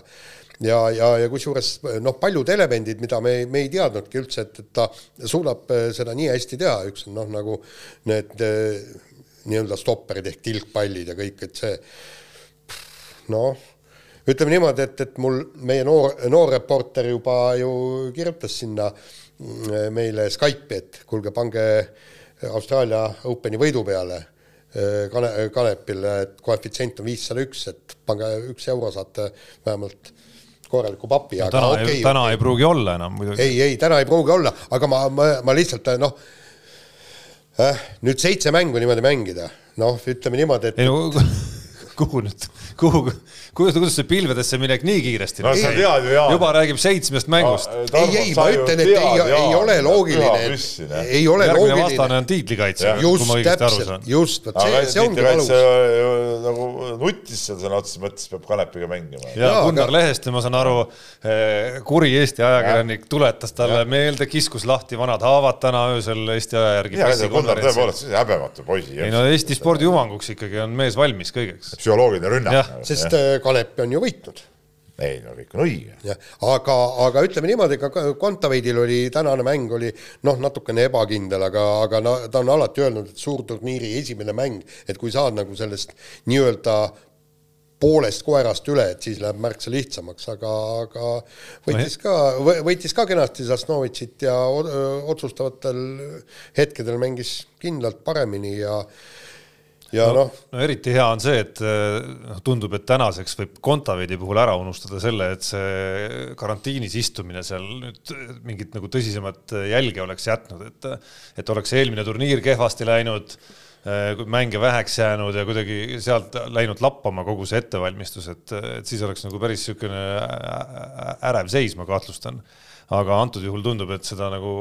ja, ja, ja kusjuures noh, paljud elemendid, mida me, me ei teadnudki üldse, et, et ta suudab äh, seda nii hästi teha, üks on noh, nagu need äh, nii-öelda stopperid ehk tilkpallid ja kõik, et see noh, ütleme niimoodi, et, et mul meie noor, noor reporter juba ju kirjutas sinna mm, meile Skype'i, et kuulge, pange Austraalia Openi võidu peale äh, Kane-, Kanepile, et koefitsient on viissada üks, et pange üks euro, saate vähemalt korraliku papi no,. täna, okay, ei, täna okay. ei pruugi olla enam muidugi. ei, ei täna ei pruugi olla, aga ma, ma, ma lihtsalt noh äh,, nüüd seitse mängu niimoodi mängida, noh, ütleme niimoodi, et. ei no kuhu nüüd, kuhu, kujuta, kuidas see pilvedesse minek nii kiiresti no, sa tead ju, Jaan. juba räägib seitsmest mängust no,. ei, ei, ma ütlen, et ei, ei ole loogiline, ei ole järgmine loogiline. vastane on tiitlikaitse. just, täpselt, just, vot see, see ongi valus. nagu nuttis seal sõna otseses mõttes, peab Kanepiga mängima. ja Gunnar. Leheste, ma saan aru, eh, kuri Eesti ajakirjanik tuletas talle ja. meelde, kiskus lahti vanad haavad täna öösel Eesti aja järgi. Gunnar tõepoolest, häbematu poisi. ei no Eesti spordi hüvanguks ikkagi on mees valmis kõigeks. Psühholoogiline rünnak. sest äh, Kanep on ju võitnud ei no kõik on õige. aga, aga ütleme niimoodi, ka Kontaveidil oli, tänane mäng oli noh, natukene ebakindel, aga, aga no, ta on alati öelnud, et suurturniiri esimene mäng, et kui saad nagu sellest nii-öelda poolest koerast üle, et siis läheb märksa lihtsamaks, aga, aga võitis ka, võitis ka kenasti Zasnovitšit ja otsustavatel hetkedel mängis kindlalt paremini ja ja noh no, no eriti hea on see, et noh, tundub, et tänaseks võib Kontaveidi puhul ära unustada selle, et see karantiinis istumine seal nüüd mingit nagu tõsisemat jälge oleks jätnud, et et oleks eelmine turniir kehvasti läinud, mänge väheks jäänud ja kuidagi sealt läinud lappama kogu see ettevalmistus, et, et siis oleks nagu päris niisugune ärev seis, ma kahtlustan. aga antud juhul tundub, et seda nagu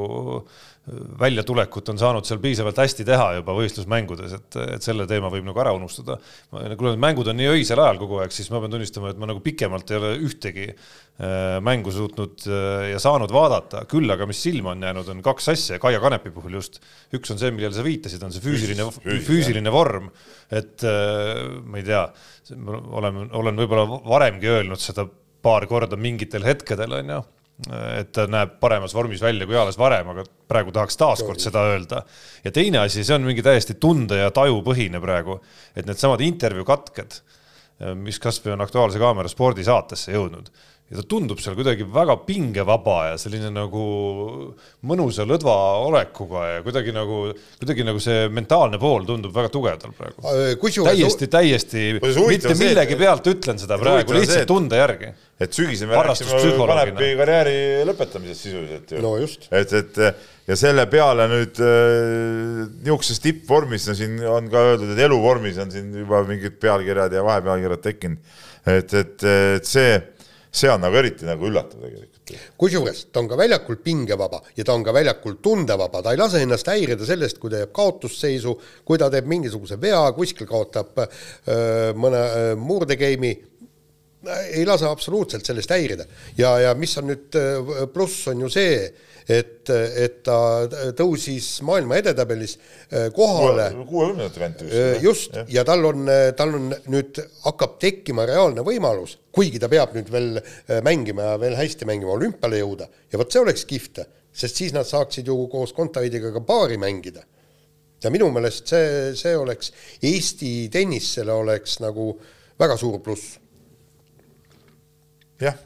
väljatulekut on saanud seal piisavalt hästi teha juba võistlusmängudes, et, et selle teema võib nagu ära unustada. kuna need mängud on nii öisel ajal kogu aeg, siis ma pean tunnistama, et ma nagu pikemalt ei ole ühtegi äh, mängu suutnud äh, ja saanud vaadata, küll aga mis silma on jäänud, on kaks asja, Kaia Kanepi puhul just. üks on see, millele sa viitasid, on see füüsiline, füüsiline vorm, et äh, ma ei tea, olen, olen võib-olla varemgi öelnud seda paar korda mingitel hetkedel, on ju et ta näeb paremas vormis välja kui eales varem, aga praegu tahaks taaskord seda öelda. ja teine asi, see on mingi täiesti tunde ja tajupõhine praegu, et needsamad intervjuu katked, mis kasvõi on Aktuaalse Kaamera spordisaatesse jõudnud ja ta tundub seal kuidagi väga pingevaba ja selline nagu mõnusa lõdva olekuga ja kuidagi nagu, kuidagi nagu see mentaalne pool tundub väga tugev tal praegu. Täiesti, täiesti, mitte millegi see, pealt ütlen seda praegu, lihtsalt see, tunde järgi. et sügisel me rääkisime Kanepi karjääri lõpetamisest sisuliselt ju. no et, et ja selle peale nüüd äh, niisuguses tippvormis, no siin on ka öeldud, et eluvormis on siin juba mingid pealkirjad ja vahepealkirjad tekkinud. et, et, et see see on nagu eriti nagu üllatav tegelikult. kusjuures ta on ka väljakul pingevaba ja ta on ka väljakul tundevaba, ta ei lase ennast häirida sellest, kui ta jääb kaotusseisu, kui ta teeb mingisuguse vea, kuskil kaotab öö, mõne öö, murdegeimi, ei lase absoluutselt sellest häirida. ja, ja mis on nüüd pluss, on ju see, et, et ta tõusis maailma edetabelis äh, kohale. kuuekümnendate kanti vist. Äh, just, ja tal on, tal on nüüd, hakkab tekkima reaalne võimalus, kuigi ta peab nüüd veel mängima ja veel hästi mängima, olümpiale jõuda. ja vot see oleks kihvt, sest siis nad saaksid ju koos Kontaveidiga ka paari mängida. ja minu meelest see, see oleks, Eesti tennisele oleks nagu väga suur pluss. jah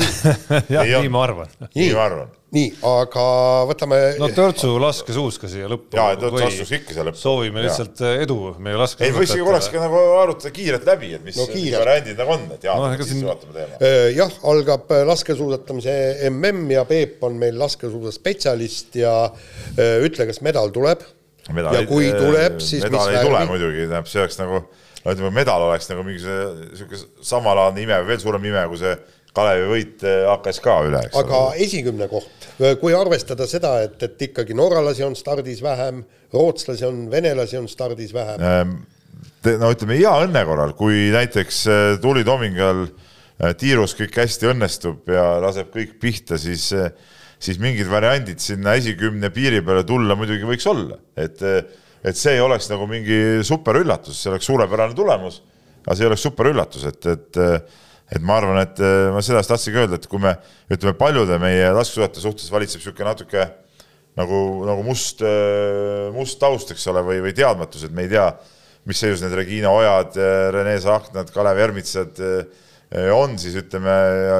jah, nii ma arvan. nii ma arvan nii, aga võtame. no Törtsu laske suuska siia lõppu. ja, Törtsu astus ikka siia lõppu. soovime lihtsalt ja. edu meie laske. ei, võiks korraks ka nagu arutada kiirelt läbi, et mis no, variandid nagu on, et Jaan no,, siis siin... vaatame teema. Äh, jah, algab äh, laskesuusatamise MM ja Peep on meil laskesuusaspetsialist ja öö, äh, ütle, kas medal tuleb. ja kui tuleb, siis medal mis ei värvi? tule muidugi, tähendab, see oleks nagu, no ütleme, medal oleks nagu mingisugune sihuke samalaadne ime, veel suurem ime kui see Kalevi võit HKSK üle, eks aga ole. esikümne koht, kui arvestada seda, et, et ikkagi norralasi on stardis vähem, rootslasi on, venelasi on stardis vähem ähm,. no ütleme hea õnne korral, kui näiteks äh, Tuuli Tomingal äh, tiirus kõik hästi õnnestub ja laseb kõik pihta, siis, siis mingid variandid sinna esikümne piiri peale tulla muidugi võiks olla, et, et see ei oleks nagu mingi superüllatus, see oleks suurepärane tulemus, aga see ei oleks superüllatus, et, et et ma arvan, et ma seda tahtsingi öelda, et kui me ütleme, paljude meie laskesuusataja suhtes valitseb niisugune natuke nagu, nagu must, must taust, eks ole, või, või teadmatus, et me ei tea mis seisus need Regina Ojad, Rene Sahnad, Kalev Ermitsad on, siis ütleme,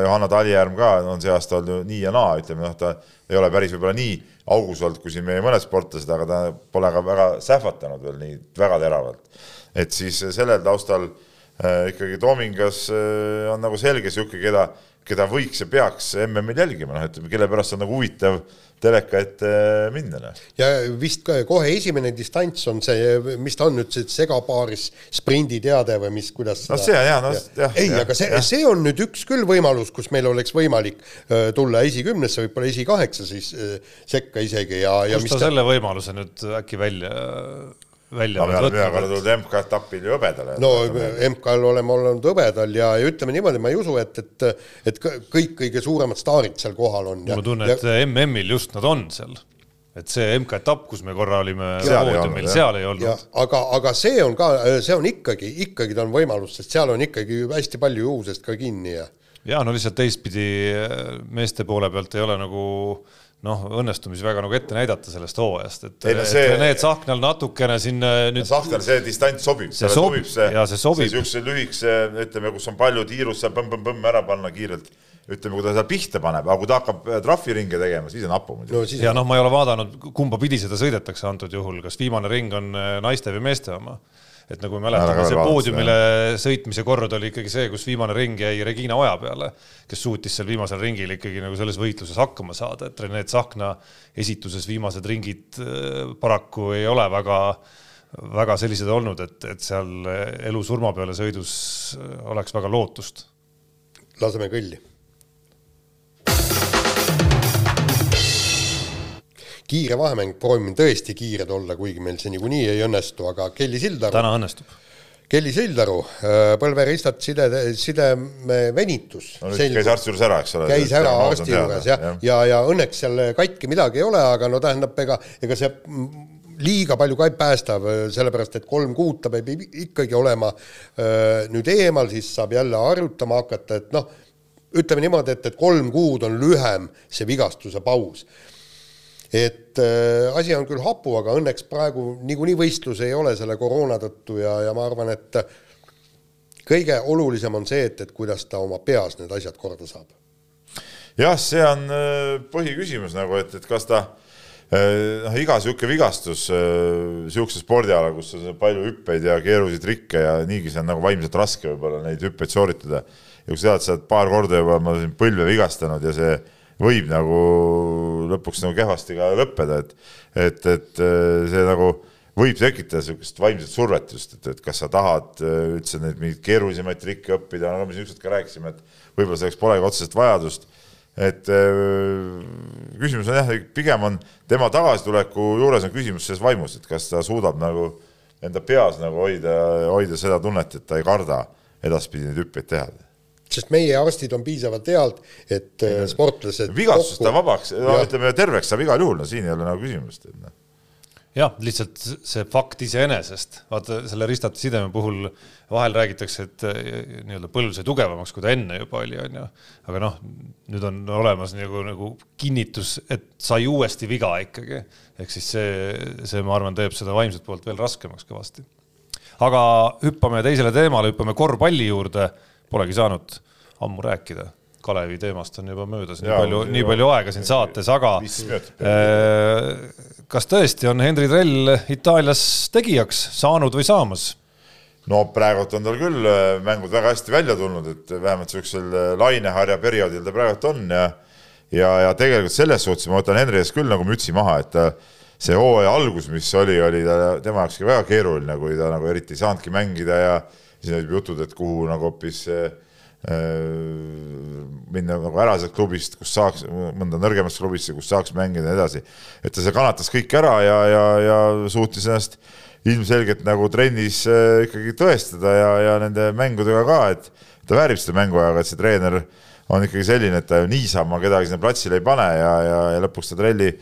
Johanna Talijärv ka on see aasta olnud nii ja naa, ütleme noh, ta ei ole päris võib-olla nii augus olnud kui siin meie mõned sportlased, aga ta pole ka väga sähvatanud veel nii väga teravalt. et siis sellel taustal äh, ikkagi Toomingas äh, on nagu selge niisugune, keda, keda võiks ja peaks MM-il jälgima, noh, ütleme, kelle pärast on nagu huvitav äh, teleka ette minna. Noh. ja vist kohe esimene distants on see, mis ta on nüüd, see segapaaris sprinditeade või mis, kuidas no see on hea, noh jah. ei, aga see, see on nüüd üks küll võimalus, kus meil oleks võimalik äh, tulla esikümnesse, võib-olla esikaheksa siis äh, sekka isegi ja, ja kust ta, ta selle võimaluse nüüd äkki välja välja no, võtnud. ühe korra tulnud MK-etapil ju hõbedale. no MK-l oleme olnud hõbedal ja, ja ütleme niimoodi, ma ei usu, et, et, et kõik kõige suuremad staarid seal kohal on. mul on tunne, et MM-il just nad on seal et see MK-etapp, kus me korra olime poodiumil, seal ei olnud. aga, aga see on ka, see on ikkagi, ikkagi ta on võimalus, sest seal on ikkagi hästi palju juhusest ka kinni ja. ja no lihtsalt teistpidi meeste poole pealt ei ole nagu äh, noh, õnnestumisi väga nagu ette näidata sellest hooajast, et, no see... et Rene Tsahknal natukene siin äh, nüüd. Tsahknal see distants sobib, see sobib, see, ja see sobib. niisuguse lühikese, ütleme, kus on palju tiirust, seal põmm-põmm-põmm ära panna kiirelt ütleme, kui ta seal pihta paneb, aga kui ta hakkab äh, trahviringe tegema, siis on hapu muidugi no,. ja noh, ma ei ole vaadanud, kumba pidi seda sõidetakse antud juhul, kas viimane ring on äh, naiste või meeste oma et nagu me mäletame, see poodiumile sõitmise kord oli ikkagi see, kus viimane ring jäi Regina Oja peale, kes suutis seal viimasel ringil ikkagi nagu selles võitluses hakkama saada, et Rene Tsahkna esituses viimased ringid äh, paraku ei ole väga, väga sellised olnud, et, et seal elu-surma peale sõidus äh, oleks väga lootust. laseme kõlli kiire vahemäng, proovime tõesti kiired olla, kuigi meil see niikuinii ei õnnestu, aga Kelly Sildaru. täna õnnestub. Kelly Sildaru, äh, põlveristat side, sideme venitus. no käis arsti juures ära, eks ole. käis ära arsti juures jah, ja, ja, ja õnneks seal katki midagi ei ole, aga no tähendab, ega, ega see liiga palju ka ei päästa, sellepärast et kolm kuud ta peab ikkagi olema äh, nüüd eemal, siis saab jälle harjutama hakata, et noh, ütleme niimoodi, et, et kolm kuud on lühem see vigastuse paus et äh, asi on küll hapu, aga õnneks praegu niikuinii võistlus ei ole selle koroona tõttu ja, ja ma arvan, et kõige olulisem on see, et, et kuidas ta oma peas need asjad korda saab. jah, see on äh, põhiküsimus nagu, et, et kas ta äh, noh, iga niisugune vigastus niisuguse spordiala, kus on palju hüppeid ja keerulisi trikke ja niigi see on nagu vaimselt raske võib-olla neid hüppeid sooritada. ja kui sa tead, sa oled paar korda juba ma olen põlve vigastanud ja see võib nagu lõpuks nagu kehvasti ka lõppeda, et, et, et äh, see nagu võib tekitada niisugust vaimset survet just, et, et kas sa tahad äh, üldse neid mingeid keerulisemaid trikke õppida, nagu me siin ükskord ka rääkisime, et võib-olla selleks polegi otseselt vajadust. et äh, küsimus on jah, pigem on tema tagasituleku juures on küsimus selles vaimus, et kas ta suudab nagu enda peas nagu hoida, hoida seda tunnet, et ta ei karda edaspidi neid hüppeid teha sest meie arstid on piisavalt head, et äh, sportlased vigastust ta vabaks, no ütleme terveks saab igal juhul, no siin ei ole nagu küsimust, et noh jah, lihtsalt see fakt iseenesest, vaata selle ristate sideme puhul vahel räägitakse, et äh, nii-öelda põlv sai tugevamaks, kui ta enne juba oli, on ju. aga noh, nüüd on olemas nagu, nagu kinnitus, et sai uuesti viga ikkagi. ehk siis see, see, ma arvan, teeb seda vaimset poolt veel raskemaks kõvasti. aga hüppame teisele teemale, hüppame korvpalli juurde polegi saanud ammu rääkida. Kalevi teemast on juba möödas nii palju, nii palju aega siin saates, aga äh, kas tõesti on Henri Trell Itaalias tegijaks saanud või saamas? no praegult on tal küll äh, mängud väga hästi välja tulnud, et vähemalt niisugusel äh, laineharja perioodil ta praegult on ja ja, ja tegelikult selles suhtes ma võtan Henri ees küll nagu mütsi maha, et see hooaja algus, mis oli, oli ta tema jaoks väga keeruline, kui ta nagu eriti ei saanudki mängida ja siis olid jutud, et kuhu nagu hoopis äh, minna nagu ära sealt klubist, kus saaks, mõnda nõrgemasse klubisse, kus saaks mängida ja nii edasi. et ta see kannatas kõik ära ja, ja, ja suutis ennast ilmselgelt nagu trennis äh, ikkagi tõestada ja, ja nende mängudega ka, et ta väärib seda mänguaega, et see treener on ikkagi selline, et ta niisama kedagi sinna platsile ei pane ja, ja, ja lõpuks ta trelli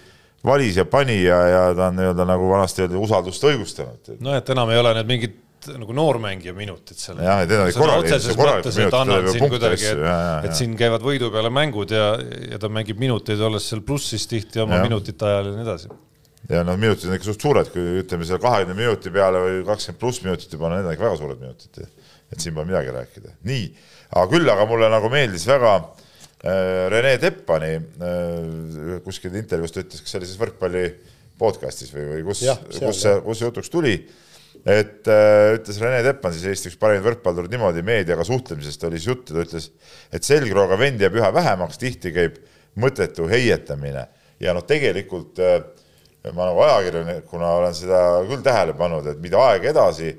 valis ja pani ja, ja ta on nii-öelda nagu vanasti öeldi usaldust õigustanud. no et enam ei ole need mingid nagu noormängija minutid seal. jah, et need olid korralikud, korralikud minutid, et, et siin käivad võidu peale mängud ja, ja ta mängib minuteid, olles seal plussis tihti oma ja. minutite ajal ja nii edasi. ja noh, minutid on ikka suht suured, kui ütleme seal kahekümne minuti peale või kakskümmend pluss minutit juba, need on ikka väga suured minutid. et siin pole midagi rääkida. nii, aga küll aga mulle nagu meeldis väga äh, Rene Teppani äh, kuskil intervjuus ta ütles, kas see oli siis võrkpalli podcast'is või, või kus, kus see, kus see jutuks tuli et äh, ütles Rene Teppan, siis Eesti üks parimaid võrkpallureid niimoodi meediaga suhtlemisest oli siis juttu, ta ütles, et selgrooga vendi jääb üha vähemaks, tihti käib mõttetu heietamine. Ja noh, tegelikult äh, ma nagu ajakirjanikuna olen seda küll tähele pannud, et mida aeg edasi,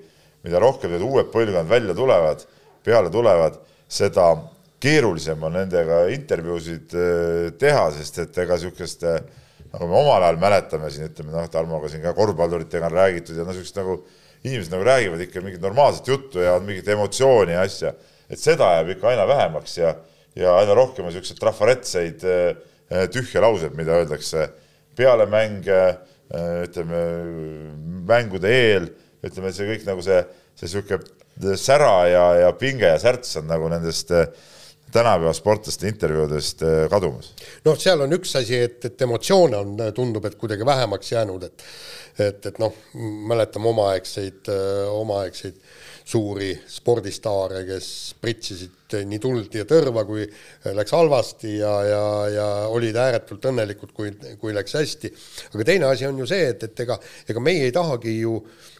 mida rohkem need uued põlvkond välja tulevad, peale tulevad, seda keerulisem on nendega intervjuusid äh, teha, sest et ega niisugust äh, nagu me omal ajal mäletame siin, ütleme noh, Tarmoga siin ka korvpalluritega on räägitud ja noh, niisugust nagu inimesed nagu räägivad ikka mingit normaalset juttu ja mingit emotsiooni ja asja, et seda jääb ikka aina vähemaks ja, ja aina rohkem on niisuguseid trafaretseid äh, tühje lauseid, mida öeldakse peale mänge, äh, ütleme mängude eel, ütleme, see kõik nagu see, see niisugune sära ja, ja pinge ja särts on nagu nendest äh, tänapäeva sportlaste intervjuudest kadumas. noh, seal on üks asi, et, et emotsioone on, tundub, et kuidagi vähemaks jäänud, et et, et noh, mäletame omaaegseid, omaaegseid suuri spordistaare, kes pritsisid nii tuld ja tõrva, kui läks halvasti ja, ja, ja olid ääretult õnnelikud, kui, kui läks hästi. aga teine asi on ju see, et, et ega, ega meie ei tahagi ju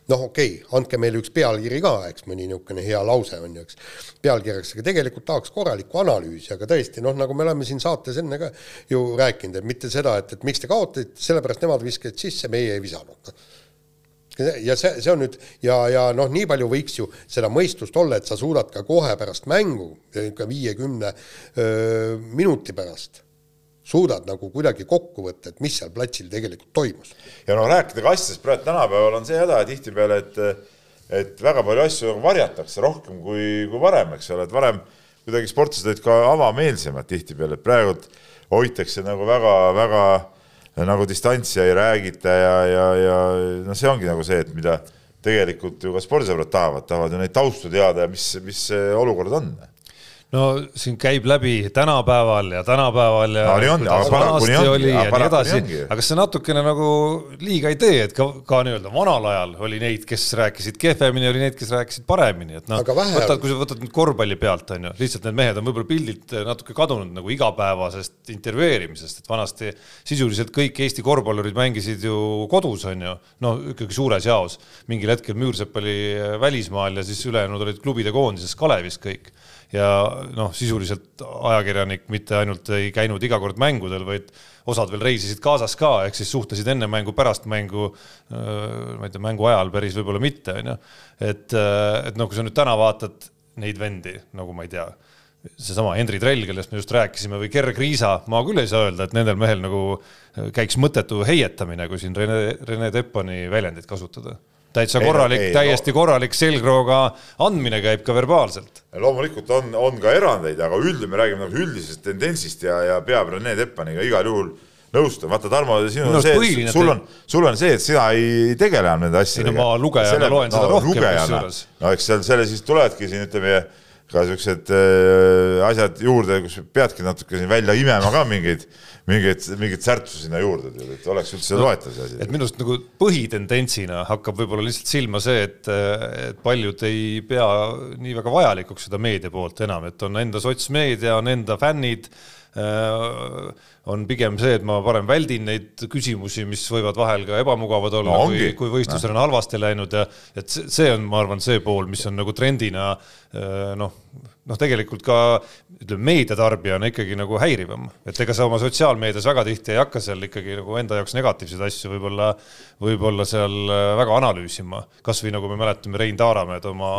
noh, okei okay,, andke meile üks pealkiri ka, eks, mõni niisugune hea lause on ju, eks, pealkirjaks, aga tegelikult tahaks korralikku analüüsi, aga tõesti, noh, nagu me oleme siin saates enne ka ju rääkinud, et mitte seda, et, et miks te kaotasite, sellepärast nemad viskasid sisse, meie ei visanud ja see, see on nüüd ja, ja noh, nii palju võiks ju seda mõistust olla, et sa suudad ka kohe pärast mängu, ikka viiekümne minuti pärast, suudad nagu kuidagi kokku võtta, et mis seal platsil tegelikult toimus. ja no rääkida ka asjadest praegu tänapäeval on see häda tihtipeale, et et väga palju asju nagu varjatakse rohkem kui, kui varem, eks ole, et varem kuidagi sportlased olid ka avameelsemad tihtipeale, et praegu hoitakse nagu väga-väga nagu distantsi ei räägita ja, ja, ja noh, see ongi nagu see, et mida tegelikult ju ka spordisõbrad tahavad, tahavad ju neid taustu teada ja mis, mis see olukord on no siin käib läbi tänapäeval ja tänapäeval ja no, on, kuidas vanasti oli ja, ja nii edasi, aga kas see natukene nagu liiga ei tee, et ka, ka nii-öelda vanal ajal oli neid, kes rääkisid kehvemini, oli neid, kes rääkisid paremini, et noh, võtad, kui sa võtad nüüd korvpalli pealt, on ju, lihtsalt need mehed on võib-olla pildilt natuke kadunud nagu igapäevasest intervjueerimisest, et vanasti sisuliselt kõik Eesti korvpallurid mängisid ju kodus, on ju, no ikkagi suures jaos. mingil hetkel Müürsepp oli välismaal ja siis ülejäänud olid klubide koondises Kalevis kõik ja noh, sisuliselt ajakirjanik mitte ainult ei käinud iga kord mängudel, vaid osad veel reisisid kaasas ka, ehk siis suhtlesid enne mängu, pärast mängu, ma ei tea, mängu ajal päris võib-olla mitte, on ju. et, et noh, kui sa nüüd täna vaatad neid vendi, nagu ma ei tea, seesama Henri Trell, kellest me just rääkisime, või Gerg Riisa, ma küll ei saa öelda, et nendel mehel nagu käiks mõttetu heietamine, kui siin Rene, Rene Teppani väljendit kasutada täitsa korralik, täiesti korralik selgrooga andmine käib ka verbaalselt. loomulikult on, on ka erandeid, aga üldine, me räägime nagu üldisest tendentsist ja, ja peab Rene Teppaniga igal juhul nõustun, vaata Tarmo, sinul on see, sul on, sul on see, et sina ei tegele enam nende asjadega. ei no ma lugejana loen no, seda rohkem kusjuures. no eks seal selle siis tulevadki siin ütleme ka siuksed äh, asjad juurde, kus peadki natuke siin välja imema ka mingeid mingeid, mingeid särtsu sinna juurde, et oleks üldse no, loetav see asi. et minu arust nagu põhitendentsina hakkab võib-olla lihtsalt silma see, et, et paljud ei pea nii väga vajalikuks seda meedia poolt enam, et on enda sotsmeedia, on enda fännid on pigem see, et ma parem väldin neid küsimusi, mis võivad vahel ka ebamugavad olla no,, kui, kui võistlusel on halvasti läinud ja et see on, ma arvan, see pool, mis on nagu trendina noh, noh, tegelikult ka ütleme, meediatarbijana ikkagi nagu häirivam, et ega sa oma sotsiaalmeedias väga tihti ei hakka seal ikkagi nagu enda jaoks negatiivseid asju võib-olla, võib-olla seal väga analüüsima, kasvõi nagu me mäletame Rein Taaramäed oma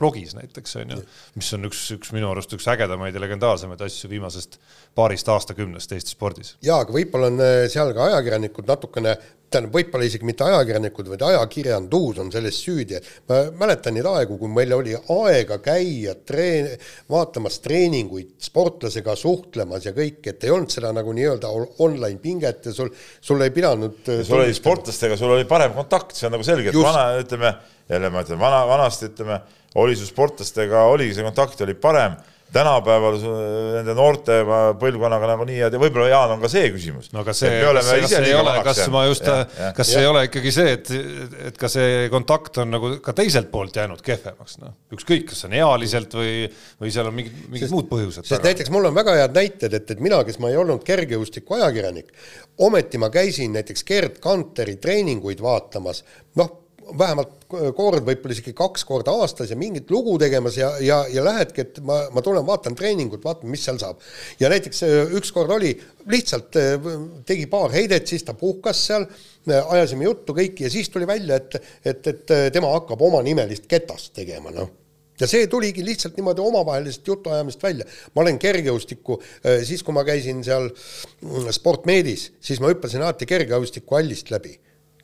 blogis näiteks on ju, mis on üks, üks minu arust üks ägedamaid ja legendaarsemaid asju viimasest paarist aastakümnest Eesti spordis. ja, aga võib-olla on äh, seal ka ajakirjanikud natukene tähendab, võib-olla isegi mitte ajakirjanikud, vaid ajakirjandus on selles süüdi. ma mäletan neid aegu, kui meil oli aega käia treen-, vaatamas treeninguid, sportlasega suhtlemas ja kõik, et ei olnud seda nagu nii-öelda online pinget ja sul, sul ei pidanud sul oli sportlastega, sul oli parem kontakt, see on nagu selge, et Just. vana, ütleme, jälle ma ütlen, vana, vanasti ütleme, oli sul sportlastega, oligi see kontakt oli parem tänapäeval nende noorte põlvkonnaga nagunii ja võib-olla Jaan on ka see küsimus. no aga see, kas, kas ei ole, kas ma just, kas ja. ei ole ikkagi see, et, et ka see kontakt on nagu ka teiselt poolt jäänud kehvemaks, noh, ükskõik, kas on ealiselt või, või seal on mingid, mingid sest, muud põhjused. sest taga. näiteks mul on väga head näited, et, et mina, kes ma ei olnud kergejõustiku ajakirjanik, ometi ma käisin näiteks Gerd Kanteri treeninguid vaatamas, noh, vähemalt kord, võib-olla isegi kaks korda aastas ja mingit lugu tegemas ja, ja, ja lähedki, et ma, ma tulen, vaatan treeningut, vaatan, mis seal saab. ja näiteks äh, ükskord oli, lihtsalt äh, tegi paar heidet, siis ta puhkas seal, äh, ajasime juttu kõik ja siis tuli välja, et, et, et tema hakkab omanimelist ketast tegema, noh ja see tuligi lihtsalt niimoodi omavahelisest jutuajamist välja. ma olen kergejõustiku, siis kui ma käisin seal mm, Sportmedis, siis ma hüppasin alati kergejõustikuhallist läbi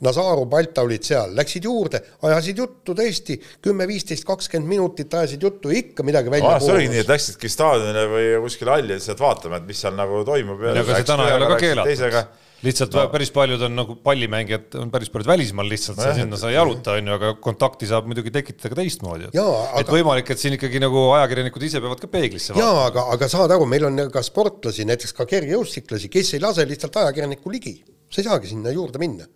Nazaru, Balta olid seal, läksid juurde, ajasid juttu tõesti kümme, viisteist, kakskümmend minutit ajasid juttu, ikka midagi välja ah,. see oligi nii, et läksidki staadionile või kuskile halli lihtsalt vaatama, et mis seal nagu toimub. ja ega see täna ei ole ka keelatud. lihtsalt no. päris paljud on nagu pallimängijad on päris paljud välismaal lihtsalt no,, sinna sa ei jaluta, on ju, aga kontakti saab muidugi tekitada ka teistmoodi. et, aga... võimalik, et siin ikkagi nagu ajakirjanikud ise peavad ka peeglisse vaatama. jaa, aga, aga saad aru, meil on ka sportlasi, näiteks ka kergejõustiklasi, kes ei lase lihtsalt ajakirjaniku ligi. sa ei saagi sinna juurde minna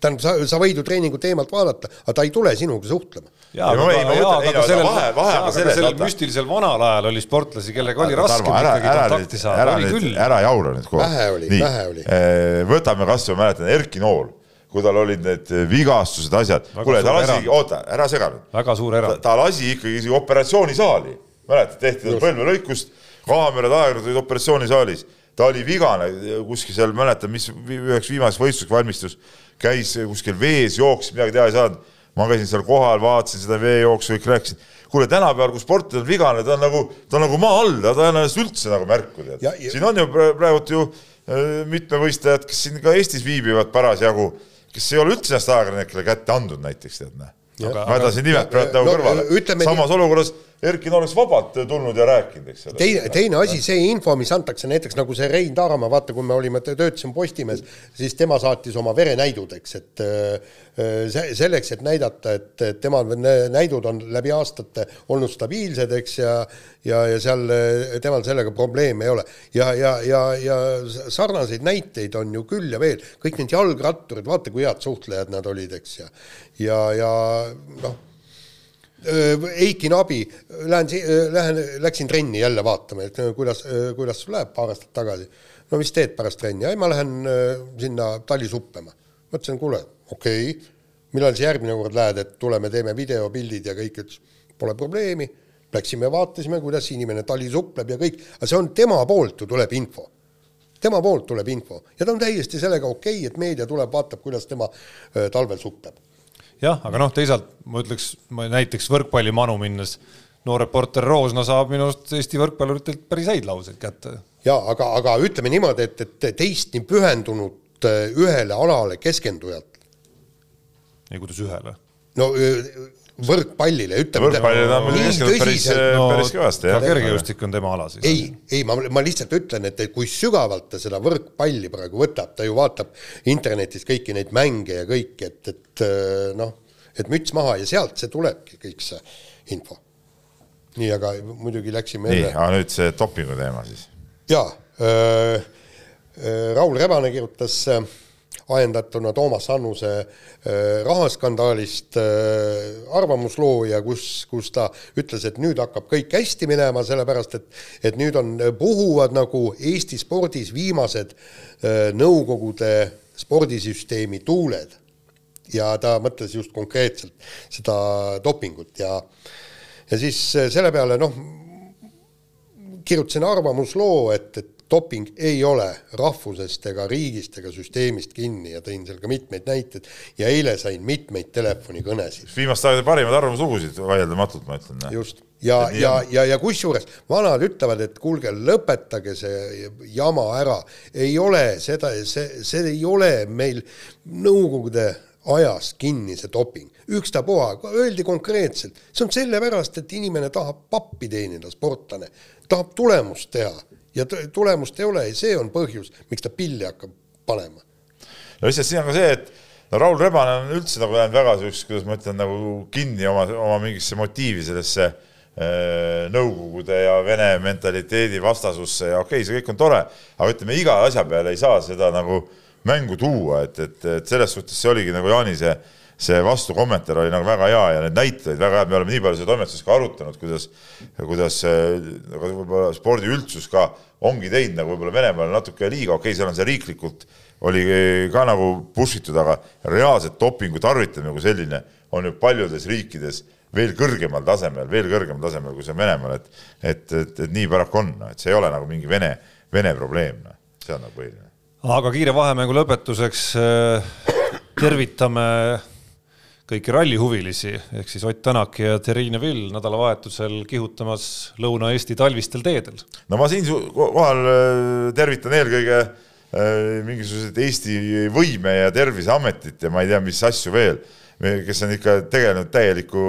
tähendab, sa, sa võid ju treeningut eemalt vaadata, aga ta ei tule sinuga suhtlema. jaa, aga, aga, jaa, aga sellel, vahe, vahe aga sellel müstilisel vanal ajal oli sportlasi, kellega oli raske ikkagi kontakti saada, oli küll. ära jaura nüüd kogu aeg. vähe oli, vähe oli. Eh, võtame kas või, mäletan, Erki Nool, kui tal olid need vigastused, asjad, kuule, ta lasi, oota, ära sega nüüd. väga suur erand. ta lasi ikkagi isegi operatsioonisaali, mäletad, tehti tal põlvelõikust, kaamerad, ajakirjanikud olid operatsioonisaalis ta oli vigane kuskil seal, mäletan, mis üheks viimaseks võistluseks valmistus käis kuskil vees, jooksis, midagi teha ei saanud. ma käisin seal kohal, vaatasin seda veejooksu, kõik rääkisid. kuule, tänapäeval, kui sportlane on vigane, ta on nagu, ta on nagu maa all, ta ei anna ennast üldse nagu märku, tead. siin on ju praegult ju äh, mitmevõistlejad, kes siin ka Eestis viibivad parasjagu, kes ei ole üldse ennast ajakirjanikele kätte andnud näiteks, tead, näe. ma jätan siin nimed praegu nagu kõrvale. samas olukorras Erkin oleks vabalt tulnud ja rääkinud, eks ole. teine, teine asi, see info, mis antakse näiteks nagu see Rein Taaramaa, vaata, kui me olime, töötasime Postimehes, siis tema saatis oma verenäidud, eks, et äh, selleks, et näidata, et tema näidud on läbi aastate olnud stabiilsed, eks, ja ja, ja seal temal sellega probleeme ei ole. ja, ja, ja, ja sarnaseid näiteid on ju küll ja veel, kõik need jalgratturid, vaata, kui head suhtlejad nad olid, eks, ja ja, ja noh Eiki Nabi, lähen, lähen, läksin trenni jälle vaatama, et kuidas, kuidas sul läheb paar aastat tagasi. no mis teed pärast trenni? ei, ma lähen sinna tallisuppema. ma ütlesin, kuule, okei okay., millal sa järgmine kord lähed, et tuleme, teeme videopildid ja kõik, ütles pole probleemi. Läksime, vaatasime, kuidas inimene talisupleb ja kõik, aga see on tema poolt ju tuleb info tema poolt tuleb info ja ta on täiesti sellega okei okay,, et meedia tuleb, vaatab, kuidas tema talvel supleb jah, aga noh, teisalt ma ütleks, ma näiteks võrkpallimanu minnes, noor reporter Roosna saab minu arust Eesti võrkpalluritelt päris häid lauseid kätte. ja aga, aga ütleme niimoodi, et, et teist nii pühendunud äh, ühele alale keskendujat. ei, kuidas ühele? no võrkpallile, ütleme. võrkpallile ta on muidugi keskendunud päris no,, päris kõvasti. ka kergejõustik on tema ala siis. ei, ei, ma, ma lihtsalt ütlen, et kui sügavalt ta seda võrkpalli praegu võtab, ta ju vaatab internetis kõiki neid mänge ja kõiki, et, et noh, et müts maha ja sealt see tulebki kõik see info. nii, aga muidugi läksime nii, aga nüüd see dopingu teema siis. jaa äh, Raul Rebane kirjutas äh, ajendatuna Toomas Annuse äh, rahaskandaalist äh, arvamusloo ja kus, kus ta ütles, et nüüd hakkab kõik hästi minema, sellepärast et, et nüüd on, puhuvad nagu Eesti spordis viimased äh, Nõukogude spordisüsteemi tuuled. ja ta mõtles just konkreetselt seda dopingut ja, ja siis selle peale noh, kirjutasin arvamusloo, et, et doping ei ole rahvusest ega riigist ega süsteemist kinni ja tõin seal ka mitmeid näiteid. Ja eile sain mitmeid telefonikõnesid. viimaste aegade parimad arvamuslugusid vaieldamatult, ma ütlen. just, ja, ja, ja, ja kusjuures vanad ütlevad, et kuulge, lõpetage see jama ära, ei ole seda, see, see ei ole meil Nõukogude ajas kinni see doping, ükstapuha, öeldi konkreetselt, see on sellepärast, et inimene tahab pappi teenida, sportlane, tahab tulemust teha ja tulemust ei ole ja see on põhjus, miks ta pilli hakkab panema. no lihtsalt siin on ka see, et no Raul Rebane on üldse nagu jäänud väga siukseks, kuidas ma ütlen, nagu kinni oma, oma mingisse motiivi sellesse äh, Nõukogude ja Vene mentaliteedi vastasusse ja okei okay,, see kõik on tore, aga ütleme, iga asja peale ei saa seda nagu äh, mängu tuua, et, et, et selles suhtes see oligi nagu Jaani see, see vastukommentaar oli nagu väga hea ja need näited väga head, me oleme nii palju seda toimetuses ka arutanud, kuidas, kuidas nagu võib-olla spordiüldsus ka ongi teinud nagu võib-olla Venemaale natuke liiga, okei okay,, seal on see riiklikult oli ka nagu push itud, aga reaalselt dopingu tarvitamine kui selline on ju paljudes riikides veel kõrgemal tasemel, veel kõrgemal tasemel, kui see on Venemaal, et et, et, et nii paraku on, et see ei ole nagu mingi Vene, Vene probleem, noh, see on nagu põhiline. Aga kiire vahemängu lõpetuseks äh, tervitame kõiki rallihuvilisi ehk siis Ott Tänak ja Terrine Vill nädalavahetusel kihutamas Lõuna-Eesti talvistel teedel. no ma siin kohal äh, tervitan eelkõige äh, mingisuguseid Eesti Võime- ja Terviseametit ja ma ei tea, mis asju veel kes on ikka tegelenud täieliku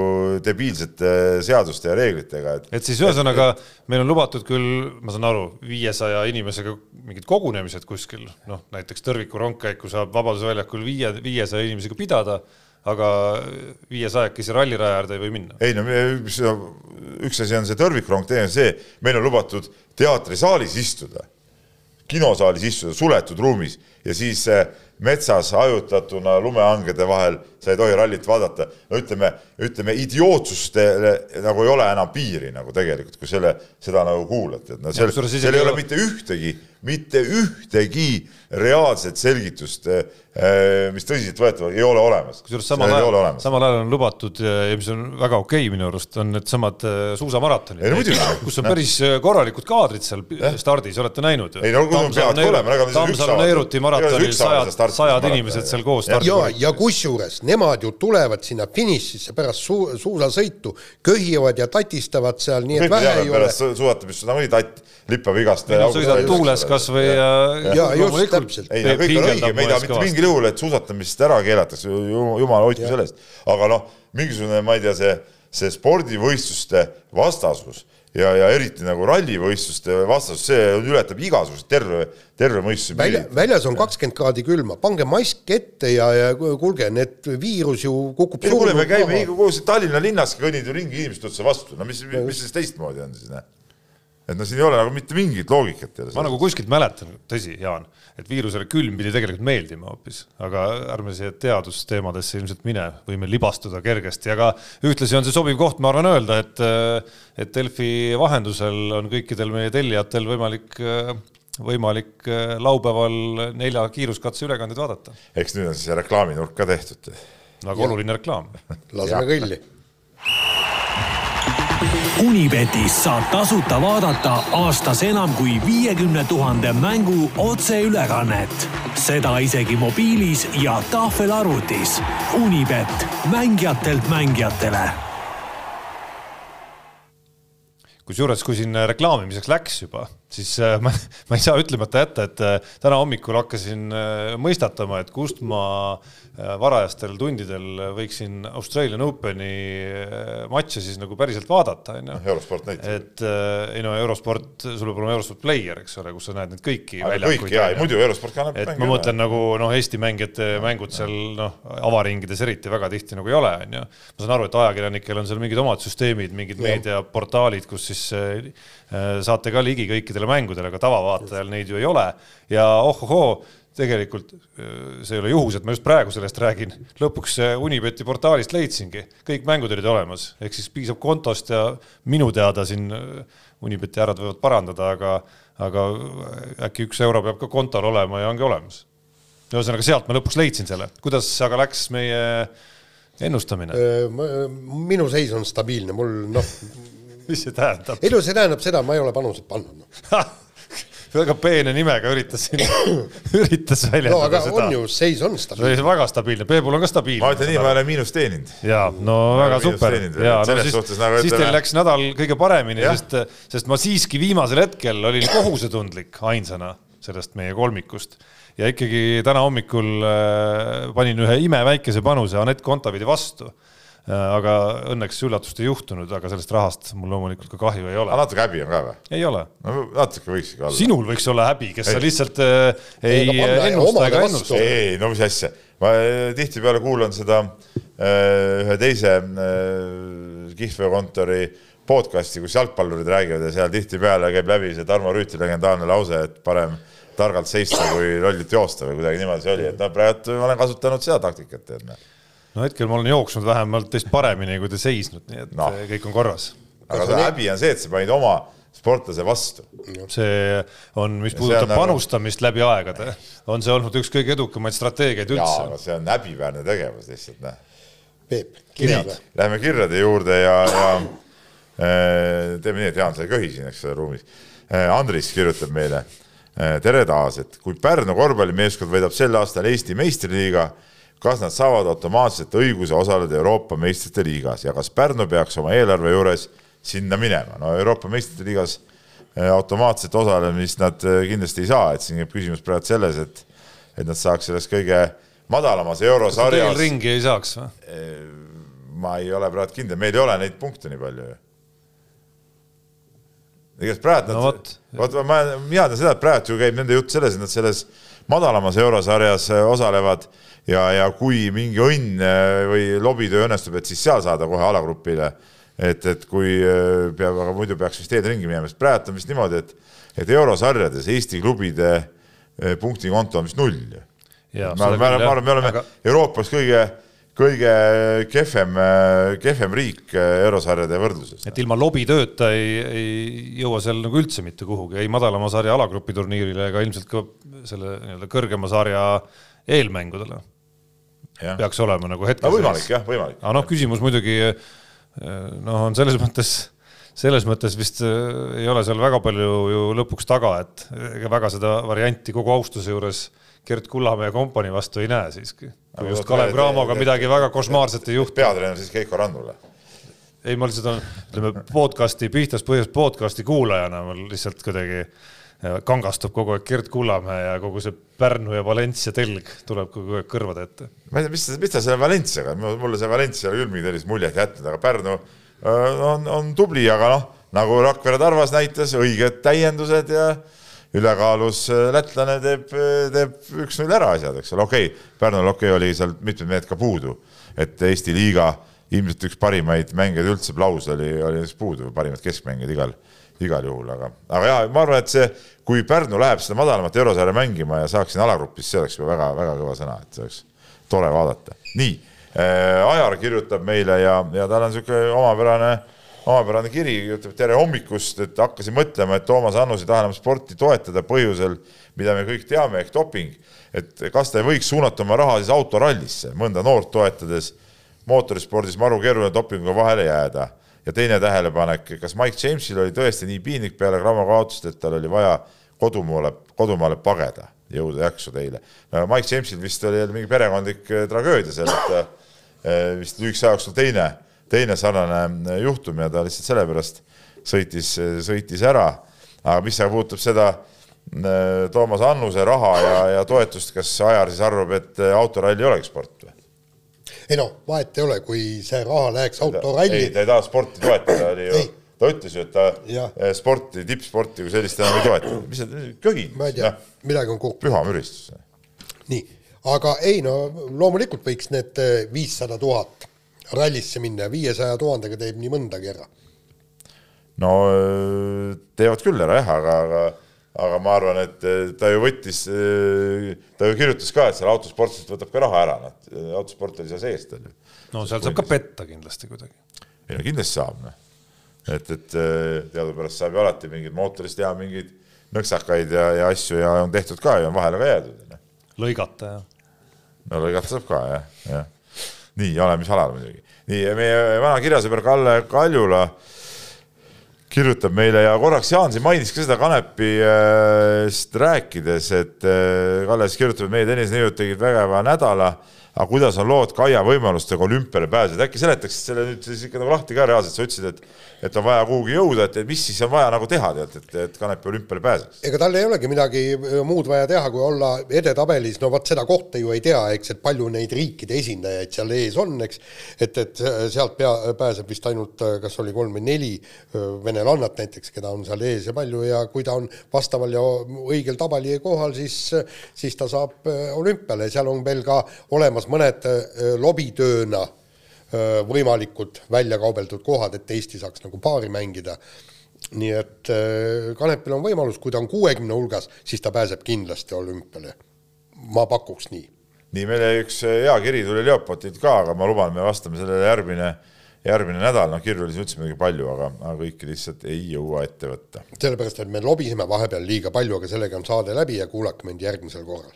debiilsete seaduste ja reeglitega, et. et siis ühesõnaga meil on lubatud küll, ma saan aru, viiesaja inimesega mingid kogunemised kuskil, noh näiteks Tõrviku rongkäiku saab Vabaduse väljakul viie, viiesaja inimesega pidada, aga viiesajakesi ralliraja äärde ei või minna. ei no üks, üks asi on see Tõrviku rong, teine on see, meil on lubatud teatrisaalis istuda, kinosaalis istuda suletud ruumis ja siis äh, metsas hajutatuna lumehangede vahel sa ei tohi rallit vaadata. no ütleme, ütleme idiootsustele nagu ei ole enam piiri nagu tegelikult, kui selle, seda nagu kuulate, et no seal, seal ei ole mitte ühtegi, mitte ühtegi reaalset selgitust, eh, mis tõsiseltvõetav ei ole olemas. kusjuures samal ajal, samal ajal on lubatud ja mis on väga okei okay, minu arust, on needsamad eh, suusamaratonid. Kus on päris eh, korralikud kaadrid seal stardis, olete näinud? ei no kui peavadki olema, ega Tammsalu Neiruti maratonil sajad, sajad inimesed seal koos stardis. ja, ja kusjuures nemad ju tulevad sinna finišisse pärast su suusasõitu, köhivad ja tatistavad seal, nii et vähe ei ole. suusatamist, nagunii tatt lippab igast. sõidad tuules kasvõi ja, ja, ja just täpselt. ei no kõik on õige, me ei taha mitte mingil juhul, et suusatamist ära keelatakse, jumal hoidku sellest, aga noh, mingisugune, ma ei tea, see, see spordivõistluste vastasus ja, ja eriti nagu rallivõistluste vastas, see ületab igasugust terve, terve mõistuse Välja, väljas on kakskümmend kraadi külma, pange mask ette ja, ja kuulge, need viirus ju kukub ei kuule, me käime koos Tallinna linnas, kõnnid ju ringi inimeste otsa vastu, no mis, mis siis teistmoodi on siis, noh et no siin ei ole nagu mitte mingit loogikat. ma nagu kuskilt mäletan, tõsi, Jaan, et viirusele külm pidi tegelikult meeldima hoopis, aga ärme siia teadusteemadesse ilmselt mine, võime libastuda kergesti, aga ühtlasi on see sobiv koht, ma arvan, öelda, et et Delfi vahendusel on kõikidel meie tellijatel võimalik võimalik laupäeval nelja kiiruskatse ülekandeid vaadata. eks nüüd on siis reklaaminurk ka tehtud. väga ja. oluline reklaam. laseme kõlli Unibetis saab tasuta vaadata aastas enam kui viiekümne tuhande mängu otseülekannet. seda isegi mobiilis ja tahvelarvutis. Unibet, mängijatelt mängijatele. kusjuures, kui siin reklaamimiseks läks juba, siis äh, ma, ma ei saa ütlemata jätta, et äh, täna hommikul hakkasin äh, mõistatama, et kust ma varajastel tundidel võiksin Australian Openi matše siis nagu päriselt vaadata, onju. eurosport näitab. et ei no eurosport, sul peab olema eurosport player, eks ole, kus sa näed neid kõiki. kõik jaa, muidu eurosport kannab. et ma mõtlen nagu noh, Eesti mängijate mängud seal noh, avaringides eriti väga tihti nagu ei ole, onju. ma saan aru, et ajakirjanikel on seal mingid omad süsteemid, mingid meediaportaalid, kus siis saate ka ligi kõikidele mängudele, aga tavavaatajal neid ju ei ole. Ja ohohoo tegelikult äh, see ei ole juhus, et ma just praegu sellest räägin, lõpuks Unibeti portaalist leidsingi, kõik mängud olid olemas, ehk siis piisab kontost ja minu teada siin äh, Unibeti härrad võivad parandada, aga, aga äkki üks euro peab ka kontol olema ja ongi olemas. ühesõnaga, sealt ma lõpuks leidsin selle, kuidas aga läks meie ennustamine? Äh, minu seis on stabiilne, mul noh mis see tähendab? ei no see tähendab seda, ma ei ole panuseid pannud no. väga peene nimega üritasin, üritas no väljendada aga seda on ju, seis on see stabiilne. oli väga stabiilne, Peebul on ka stabiilne. ma ütlen nii, ma ei ole miinust teeninud. ja no väga super teeninud, ja et no siis, nagu siis teil läks nädal kõige paremini, sest, sest ma siiski viimasel hetkel olin kohusetundlik ainsana sellest meie kolmikust ja ikkagi täna hommikul äh, panin ühe imeväikese panuse Anett Kontavidi vastu. Aga õnneks üllatust ei juhtunud, aga sellest rahast mul loomulikult ka kahju ei aga ole. natuke häbi on ka või? ei ole. no natuke võiks ikka olla. sinul võiks olla häbi, kes sa Ei. lihtsalt äh, ei Ei, aga ennusta ega ennusta. ei, no mis asja, ma eh, tihtipeale kuulan seda äh, ühe teise äh, kihlveokontori podcast'i, kus jalgpallurid räägivad ja seal tihtipeale käib läbi see Tarmo Rüütli legendaarne lause, et parem targalt seista kui lollilt joosta või kuidagi niimoodi see oli, et noh, praegu ma olen kasutanud seda taktikat, tead noh. No hetkel ma olen jooksnud vähemalt teist paremini, kui te seisnud, nii et no. kõik on korras aga see häbi on see, et sa panid oma sportlase vastu. see on, mis puudutab nagu- panustamist läbi aegade, on see olnud üks kõige edukamaid strateegiaid üldse aga. see on häbiväärne tegevus lihtsalt, noh. Peep, kirjad? Läheme kirjade juurde ja, ja äh, teeme nii, et Jaan, sa ei köhi siin, eks ole, ruumis. Andris kirjutab meile. tere taas, et kui Pärnu korvpallimeeskond võidab sel aastal Eesti meistriliiga, kas nad saavad automaatselt õiguse osaleda Euroopa meistrite liigas ja kas Pärnu peaks oma eelarve juures sinna minema? no Euroopa meistrite liigas äh, automaatset osalemist nad äh, kindlasti ei saa, et siin käib küsimus praegu selles, et et nad saaks selles kõige madalamas eurosarjas ringi ei saaks või? ma ei ole praegu kindel, meil ei ole neid punkte nii palju ju. igatahes praegu No nad vot., vot ma, mina tean seda, et praegu ju käib nende jutt selles, et nad selles madalamas eurosarjas osalevad ja, ja kui mingi õnn äh, või lobitöö õnnestub, et siis seal saada kohe alagrupile. et, et kui äh, peab, aga muidu peaks vist teed ringi minema, sest praegu on vist niimoodi, et, et eurosarjades Eesti klubide äh, punktikonto on vist null Jaa, me oleme, seda me oleme, me oleme aga- Euroopas kõige, kõige kehvem, kehvem riik eurosarjade võrdluses. et ilma lobitööta ei, ei jõua seal nagu üldse mitte kuhugi, ei madalama sarja alagrupi turniirile ega ilmselt ka selle nii-öelda kõrgema sarja eelmängudele peaks olema nagu hetkel. no võimalik jah, võimalik. aga noh, küsimus muidugi noh, on selles mõttes, selles mõttes vist äh, ei ole seal väga palju ju lõpuks taga, et ega väga seda varianti kogu austuse juures Gerd Kullamäe kompanii vastu ei näe siiski. Aga kui just Kalev Cramoga midagi väga košmaarset ei juhtu. peatreener siis Keiko Randule. ei, ma lihtsalt olen, ütleme podcast'i, Pihtas põhjast podcast'i kuulajana mul lihtsalt kuidagi kangastub kogu aeg Gerd Kullamäe ja kogu see Pärnu ja Valencia telg tuleb kogu aeg kõrvade ette. ma ei tea, mis, mis ta selle Valenciaga, mulle see Valencia küll mingit sellist muljet jätnud, aga Pärnu äh, on, on tubli, aga noh, nagu Rakvere Tarvas näitas, õiged täiendused ja ülekaalus äh, lätlane teeb, teeb üks-null ära asjad, eks ole, okei okay,, Pärnul okei okay, oli seal mitmed mehed ka puudu, et Eesti liiga ilmselt üks parimaid mängijaid üldse, Plaus oli, oli siis puudu, parimad keskmängijad igal, igal juhul, aga, aga jaa, ma arvan, et see, kui Pärnu läheb seda madalamat eurosarja mängima ja saaks siin alagrupis, see oleks juba väga-väga kõva sõna, et see oleks tore vaadata. nii äh,, Ajar kirjutab meile ja, ja tal on niisugune omapärane omapärane kiri, ütleb tere hommikust, et hakkasin mõtlema, et Toomas Annus ei taha enam sporti toetada põhjusel, mida me kõik teame, ehk doping. et kas ta ei võiks suunata oma raha siis autorallisse, mõnda noort toetades, mootorispordis maru keeruline dopinguga vahele jääda. Ja teine tähelepanek, kas Mike Jamesil oli tõesti nii piinlik peale Cramo kaotust, et tal oli vaja kodumaale, kodumaale pageda, jõuda jaksu teile. no Mike Jamesil vist oli mingi perekondlik eh, tragöödia seal, et ta eh, vist lühikese aja jooksul teine teine sarnane juhtum ja ta lihtsalt sellepärast sõitis, sõitis ära. aga mis aga puudutab seda Toomas Annuse raha ja, ja toetust, kas Ajar siis arvab, et autoralli olegi sport või? Ei noh, vahet ei ole, kui see raha läheks autoralli. ei, ta ei taha sporti toetada, oli ju, ta ütles ju, et ta ja. sporti, tippsporti kui sellist enam ei toeta. mis sa köhid? ma ei tea, midagi on kokku. püha müristus. nii, aga ei no loomulikult võiks need viissada tuhat rallisse minna ja viiesaja tuhandega teeb nii mõndagi ära. no teevad küll ära jah, aga, aga, aga ma arvan, et ta ju võttis, ta ju kirjutas ka, et seal autosportlased võtab ka raha ära, noh, autosport oli seal sees tal ju. no seal saab ka petta kindlasti kuidagi. ei no kindlasti saab, noh. et, et teadupärast saab ju alati mingeid mootorist teha mingeid nõksakaid ja, ja asju ja on tehtud ka ja on vahele ka jäädud. lõigata ja. no lõigata saab ka jah, jah nii, oleme mis alal muidugi. nii, meie vana kirjasõber Kalle Kaljula kirjutab meile ja korraks Jaan siin mainis ka seda Kanepist rääkides, et Kalle siis kirjutab, et meie tenniseneiud tegid vägeva nädala aga kuidas on lood Kaia võimalustega olümpiale pääseda, äkki seletaksid selle nüüd siis ikka nagu lahti ka reaalselt, sa ütlesid, et et on vaja kuhugi jõuda, et mis siis on vaja nagu teha, tead, et, et Kanepi olümpiale pääseks? ega tal ei olegi midagi muud vaja teha, kui olla edetabelis, no vot seda kohta ju ei tea, eks, et palju neid riikide esindajaid seal ees on, eks, et, et sealt pea, pääseb vist ainult, kas oli kolm või neli venelannat näiteks, keda on seal ees ja palju. Ja kui ta on vastaval ja õigel tabeli kohal, siis, siis ta saab olümpiale, seal on veel ka olemas mõned lobitööna võimalikud välja kaubeldud kohad, et Eesti saaks nagu paari mängida. nii et Kanepil on võimalus, kui ta on kuuekümne hulgas, siis ta pääseb kindlasti olümpiale. ma pakuks nii. nii, meile üks hea kiri tuli Leopoldilt ka, aga ma luban, me vastame sellele järgmine, järgmine nädal, noh kirju oli siin üldse muidugi palju, aga, aga kõiki lihtsalt ei jõua ette võtta. sellepärast, et me lobiseme vahepeal liiga palju, aga sellega on saade läbi ja kuulake meid järgmisel korral.